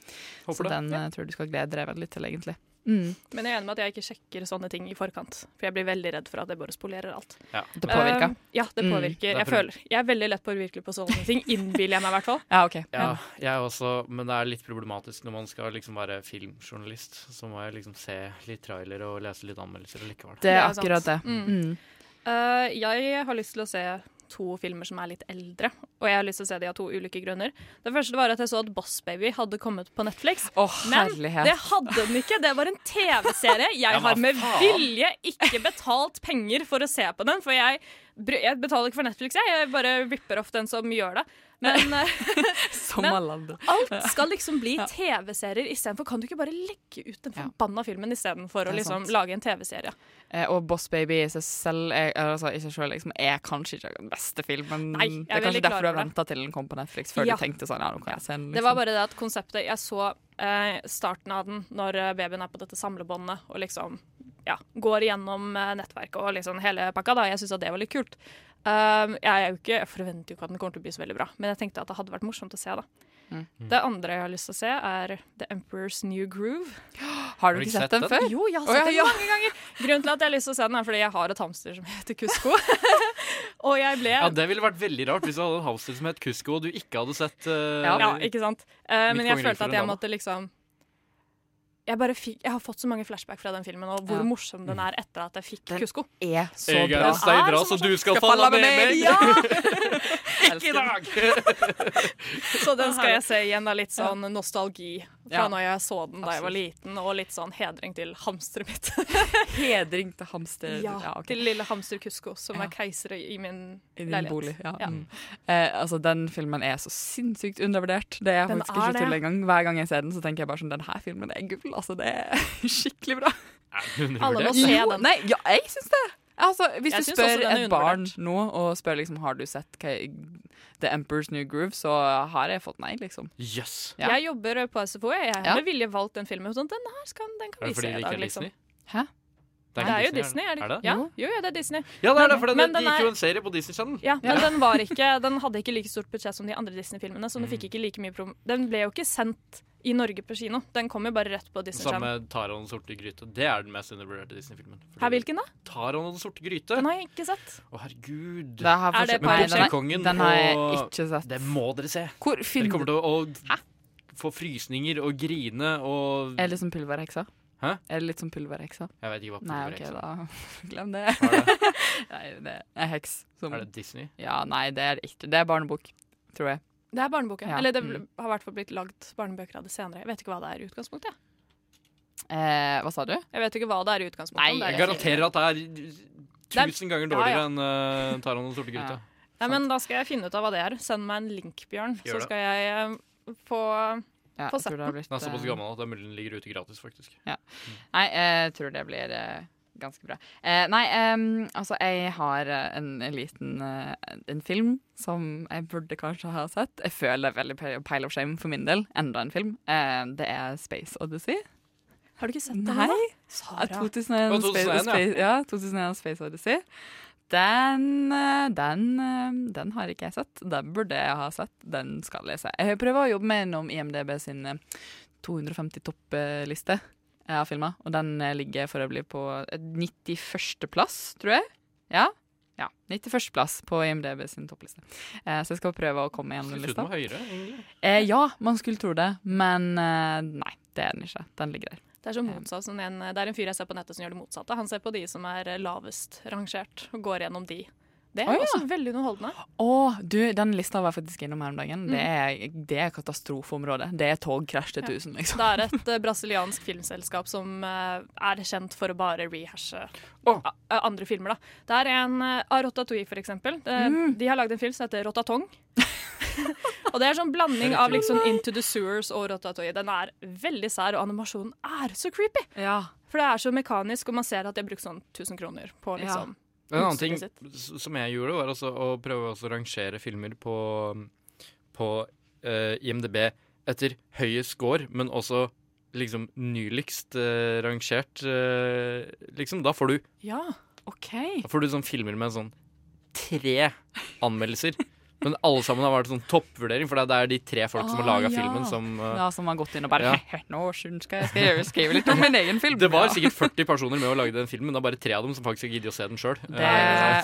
Håper så det. den ja. tror jeg du skal glede deg veldig til, egentlig. Mm. Men jeg er enig med at jeg ikke sjekker sånne ting i forkant. For jeg blir veldig redd for at det bare spolerer alt. Ja. Det påvirker? Um, ja, det Mm. påvirker. Er Jeg, føler, jeg er veldig lett påvirkelig på sånne ting. Innbiller jeg meg, i hvert fall. Ja, ok. Ja, jeg også, men det er litt problematisk når man skal liksom være filmjournalist. Så må jeg liksom se litt trailer og lese litt anmeldelser likevel. Det er akkurat det. Mm. Mm. Uh, jeg har lyst til å se to filmer som er litt eldre, og jeg har lyst til å se de av to ulike grunner. Det første var at jeg så at Boss Baby hadde kommet på Netflix. men herlighet. det hadde den ikke. Det var en TV-serie. Jeg har med vilje ikke betalt penger for å se på den, for jeg, jeg betaler ikke for Netflix, jeg. Jeg bare ripper off den som gjør det. Men, eh, Som alle andre. alt skal liksom bli TV-serier istedenfor. Kan du ikke bare legge ut den forbanna filmen istedenfor å liksom lage en TV-serie? Eh, og Boss Baby i seg selv er, altså, i seg selv liksom, er kanskje ikke den beste filmen. Nei, det er kanskje derfor du har venta til den kom på Netflix, før Ja. du tenkte sånn Ja, nå kan jeg se den. Det var bare det at konseptet Jeg så eh, starten av den når eh, babyen er på dette samlebåndet og liksom ja, går igjennom eh, nettverket og liksom hele pakka. da Jeg syns det var litt kult. Uh, jeg, er jo ikke, jeg forventer jo ikke at den kommer til å bli så veldig bra, men jeg tenkte at det hadde vært morsomt å se. da Mm. Det andre jeg har lyst til å se, er The Emperor's New Groove. Har du ikke sett den før? Jo, jeg har sett sett ja, den ja. mange ganger. Grunnen til at jeg har lyst til å se den, er fordi jeg har et hamster som heter Kusko. og jeg ble Ja, Det ville vært veldig rart hvis du hadde en hamster som het Kusko, og du ikke hadde sett uh, Ja, ikke sant? Uh, men jeg følte at jeg måtte liksom jeg, bare fikk, jeg har fått så mange flashback fra den filmen, og hvor Ja. morsom den er etter at jeg fikk Kusko. er så Jeg er bra. så du skal falle med meg. Ja! Ikke i dag! Så den skal jeg se igjen av litt sånn nostalgi fra Ja. når jeg så den da jeg var liten, og litt sånn hedring til hamsteret mitt. Hedring til hamster. Ja, Ja, okay. Til lille hamster Kusko, som er keiser i min I din leilighet. bolig. Ja. Ja. Mm. Eh, altså, den filmen er så sinnssykt undervurdert. Det er Den faktisk er ikke tull engang. Hver gang jeg ser den, så tenker jeg bare sånn Den her filmen er gull. Altså, det er skikkelig bra. Alle må se den. Nei, ja, jeg syns det. Altså, hvis Jeg du spør et barn nå og spør liksom har du sett The Emperor's New Groove, så har jeg fått nei, liksom. Yes. Ja. Jeg jobber på SFO. Jeg Ja. med vilje valgt den filmen. Sånn, den her skal, den kan vise i dag, liksom. Hæ? det er, dag, er. Disney? Det jo Disney, er det Er ikke? det? Ja, jo, ja, det er Disney. Ja, det er det, for den, den gikk er- jo en serie på Disney Channel. Ja, men den, var ikke, den hadde ikke like stort budsjett som de andre Disney-filmene, så den Mm. fikk ikke like mye prom Den ble jo ikke sendt i Norge på kino. Den kom jo bare rett på Disney Samme Channel. Samme Taron og den sorte gryte. Det er den mest undervurderte Disney-filmen. Her, hvilken da? Taron og den sorte gryte. Den har jeg ikke sett. Å, herregud. Det har Er det på Nei, den er- den har jeg ikke sett. Det må dere se. Hvor Dere kommer til å, å få frysninger og grine og Er det som pulverheksa? Hæ? Er det litt som pulverheksa? Jeg vet ikke hva Nei, ok, pulverheksa da glem det. Hva er det? nei, det er heks. Som, Er det Disney? Ja, nei, det er det ikke. Det er barnebok, tror jeg. Det er barneboken. Ja. Eller det Mm. har i hvert fall blitt lagd barnebøker av det senere. Jeg vet ikke hva det er i utgangspunktet. Eh, hva sa du? Jeg vet ikke hva det er i utgangspunktet. Nei, Jeg garanterer at det er tusen ganger dårligere ja. enn uh, Taran og den sorte gryte. Nei, men da skal jeg finne ut av hva det er. Send meg en link, Bjørn, så skal jeg uh, få, Ja, jeg tror det har blitt Den er såpass eh, gammel at det er mulig den ligger ute gratis, faktisk. Ja. Nei, jeg tror det blir eh, ganske bra. Eh, nei, um, altså jeg har eh, en, en liten uh, en film som jeg burde kanskje ha sett. Jeg føler det er veldig pile of shame for min del. Enda en film. Eh, det er Space Odyssey. Har du ikke sett den? Nei. Sara. 2001, 2001, Space, ja. Space, ja, 2001 Space Odyssey. Den, eh, den, den har ikke jeg sett. Den burde jeg ha sett. Den skal jeg se. Jeg prøver å jobbe meg gjennom IMDb sin eh, 250 toppliste av filma. Og den eh, ligger for bli på eh, 91. plass, tror jeg. Ja. Ja, 91. plass på IMDb sin toppliste. Eh, så jeg skal prøve å komme gjennom Jeg lista. den var høyere. Eh, ja, man skulle tro det, men eh, nei, det er den ikke. Den ligger der. Det er så motsatt sånn en, det er en fyr jeg ser på nettet som gjør det motsatte. Han ser på de som er eh, lavest rangert, og går gjennom de. Det er oh, ja. også veldig underholdende. Å, du, den lista var jeg faktisk innom her om dagen. Det, Mm. er, det er katastrofeområdet. Det er togkrasj til 1000, liksom. Det er et uh, brasiliansk filmselskap som uh, er kjent for å bare rehashe oh. andre filmer. Da. Det er en uh, av Rotatouille, for eksempel. Det, Mm. De har lagd en film som heter Rotatong. og det er sånn blanding av liksom Into the Sewers og Rotatouille. Den er veldig sær, og animasjonen er så creepy. For det er så mekanisk, og man ser at de har brukt sånn 1000 kroner på liksom En annen ting som jeg gjorde, var å prøve å rangere filmer på, på uh, IMDb etter høyest score, men også liksom nyligst uh, rangert. Uh, liksom, da får du Ja, OK. Da får du sånn filmer med sånn tre anmeldelser. Men alle sammen har vært sånn toppvurdering, for det er de tre folk som har laga ja. filmen, som uh, Ja, som har gått inn og bare Ja. Nå skal jeg skrive, skrive litt om min egen film. Det var Ja. sikkert 40 personer med å lage den filmen, men det er bare tre av dem som faktisk har giddet å se den sjøl. Det,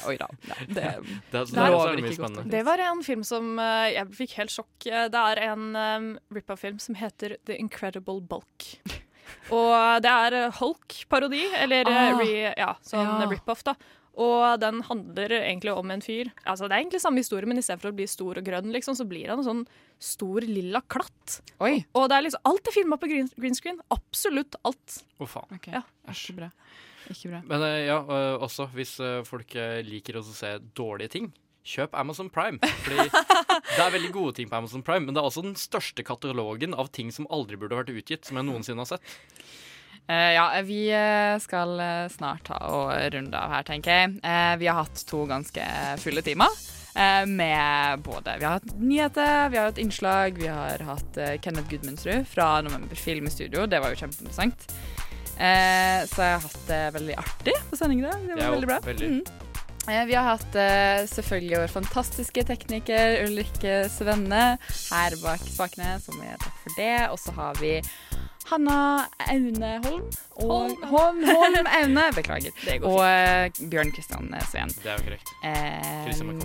oi da. Det, det, det lover er ikke godt. Det var en film som uh, jeg fikk helt sjokk. Det er en um, rip-off-film som heter The Incredible Bulk. Og det er Hulk-parodi, eller Ah, re, ja, sånn ja. rip-off, da. Og den handler egentlig om en fyr Altså Det er egentlig samme historie, men istedenfor å bli stor og grønn, liksom, så blir han en sånn stor lilla klatt. Oi. Og det er liksom, alt er filma på green, green screen. Absolutt alt. Å, faen. Okay. Ja. Ikke bra. Ikke bra. Men eh, ja, eh, også hvis eh, folk liker å se dårlige ting, kjøp Amazon Prime. Fordi det er veldig gode ting på Amazon Prime, men det er også den største katalogen av ting som aldri burde vært utgitt, som jeg noensinne har sett. Eh, ja, vi eh, skal eh, snart ta og runde av her, tenker jeg. Vi har hatt to ganske fulle timer. med både Vi har hatt nyheter, vi har hatt innslag, vi har hatt Kenneth Gudmundsrud fra November Film i studio. Det var jo kjempeinteressant. Så jeg har hatt det veldig artig på sending i dag. Det var ja, veldig bra. veldig. Mm. Vi har hatt selvfølgelig vår fantastiske tekniker Ulrikke Svenne her bak spakene, så mye takk for det. Og så har vi Hanna Aune Holm. Og Holm. Holm, Holm Aune, beklager. Det går og eh, Bjørn Kristian Sveen. Det er jo korrekt. Eh, Kristian med K.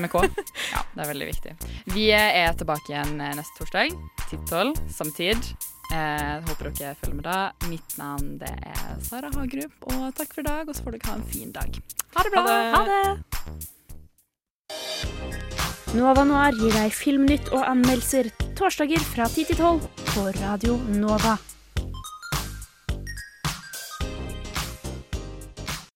Med K. Ja, det er veldig viktig. Vi er tilbake igjen eh, neste torsdag. 10-12, samtid. Eh, håper dere følger med da. Mitt navn det er Sara Hagerup, og takk for i dag. Og så får dere ha en fin dag. Ha det bra. Ha det. Nova Noir gir deg filmnytt og anmeldelser torsdager fra 10 til 12 på Radio Nova.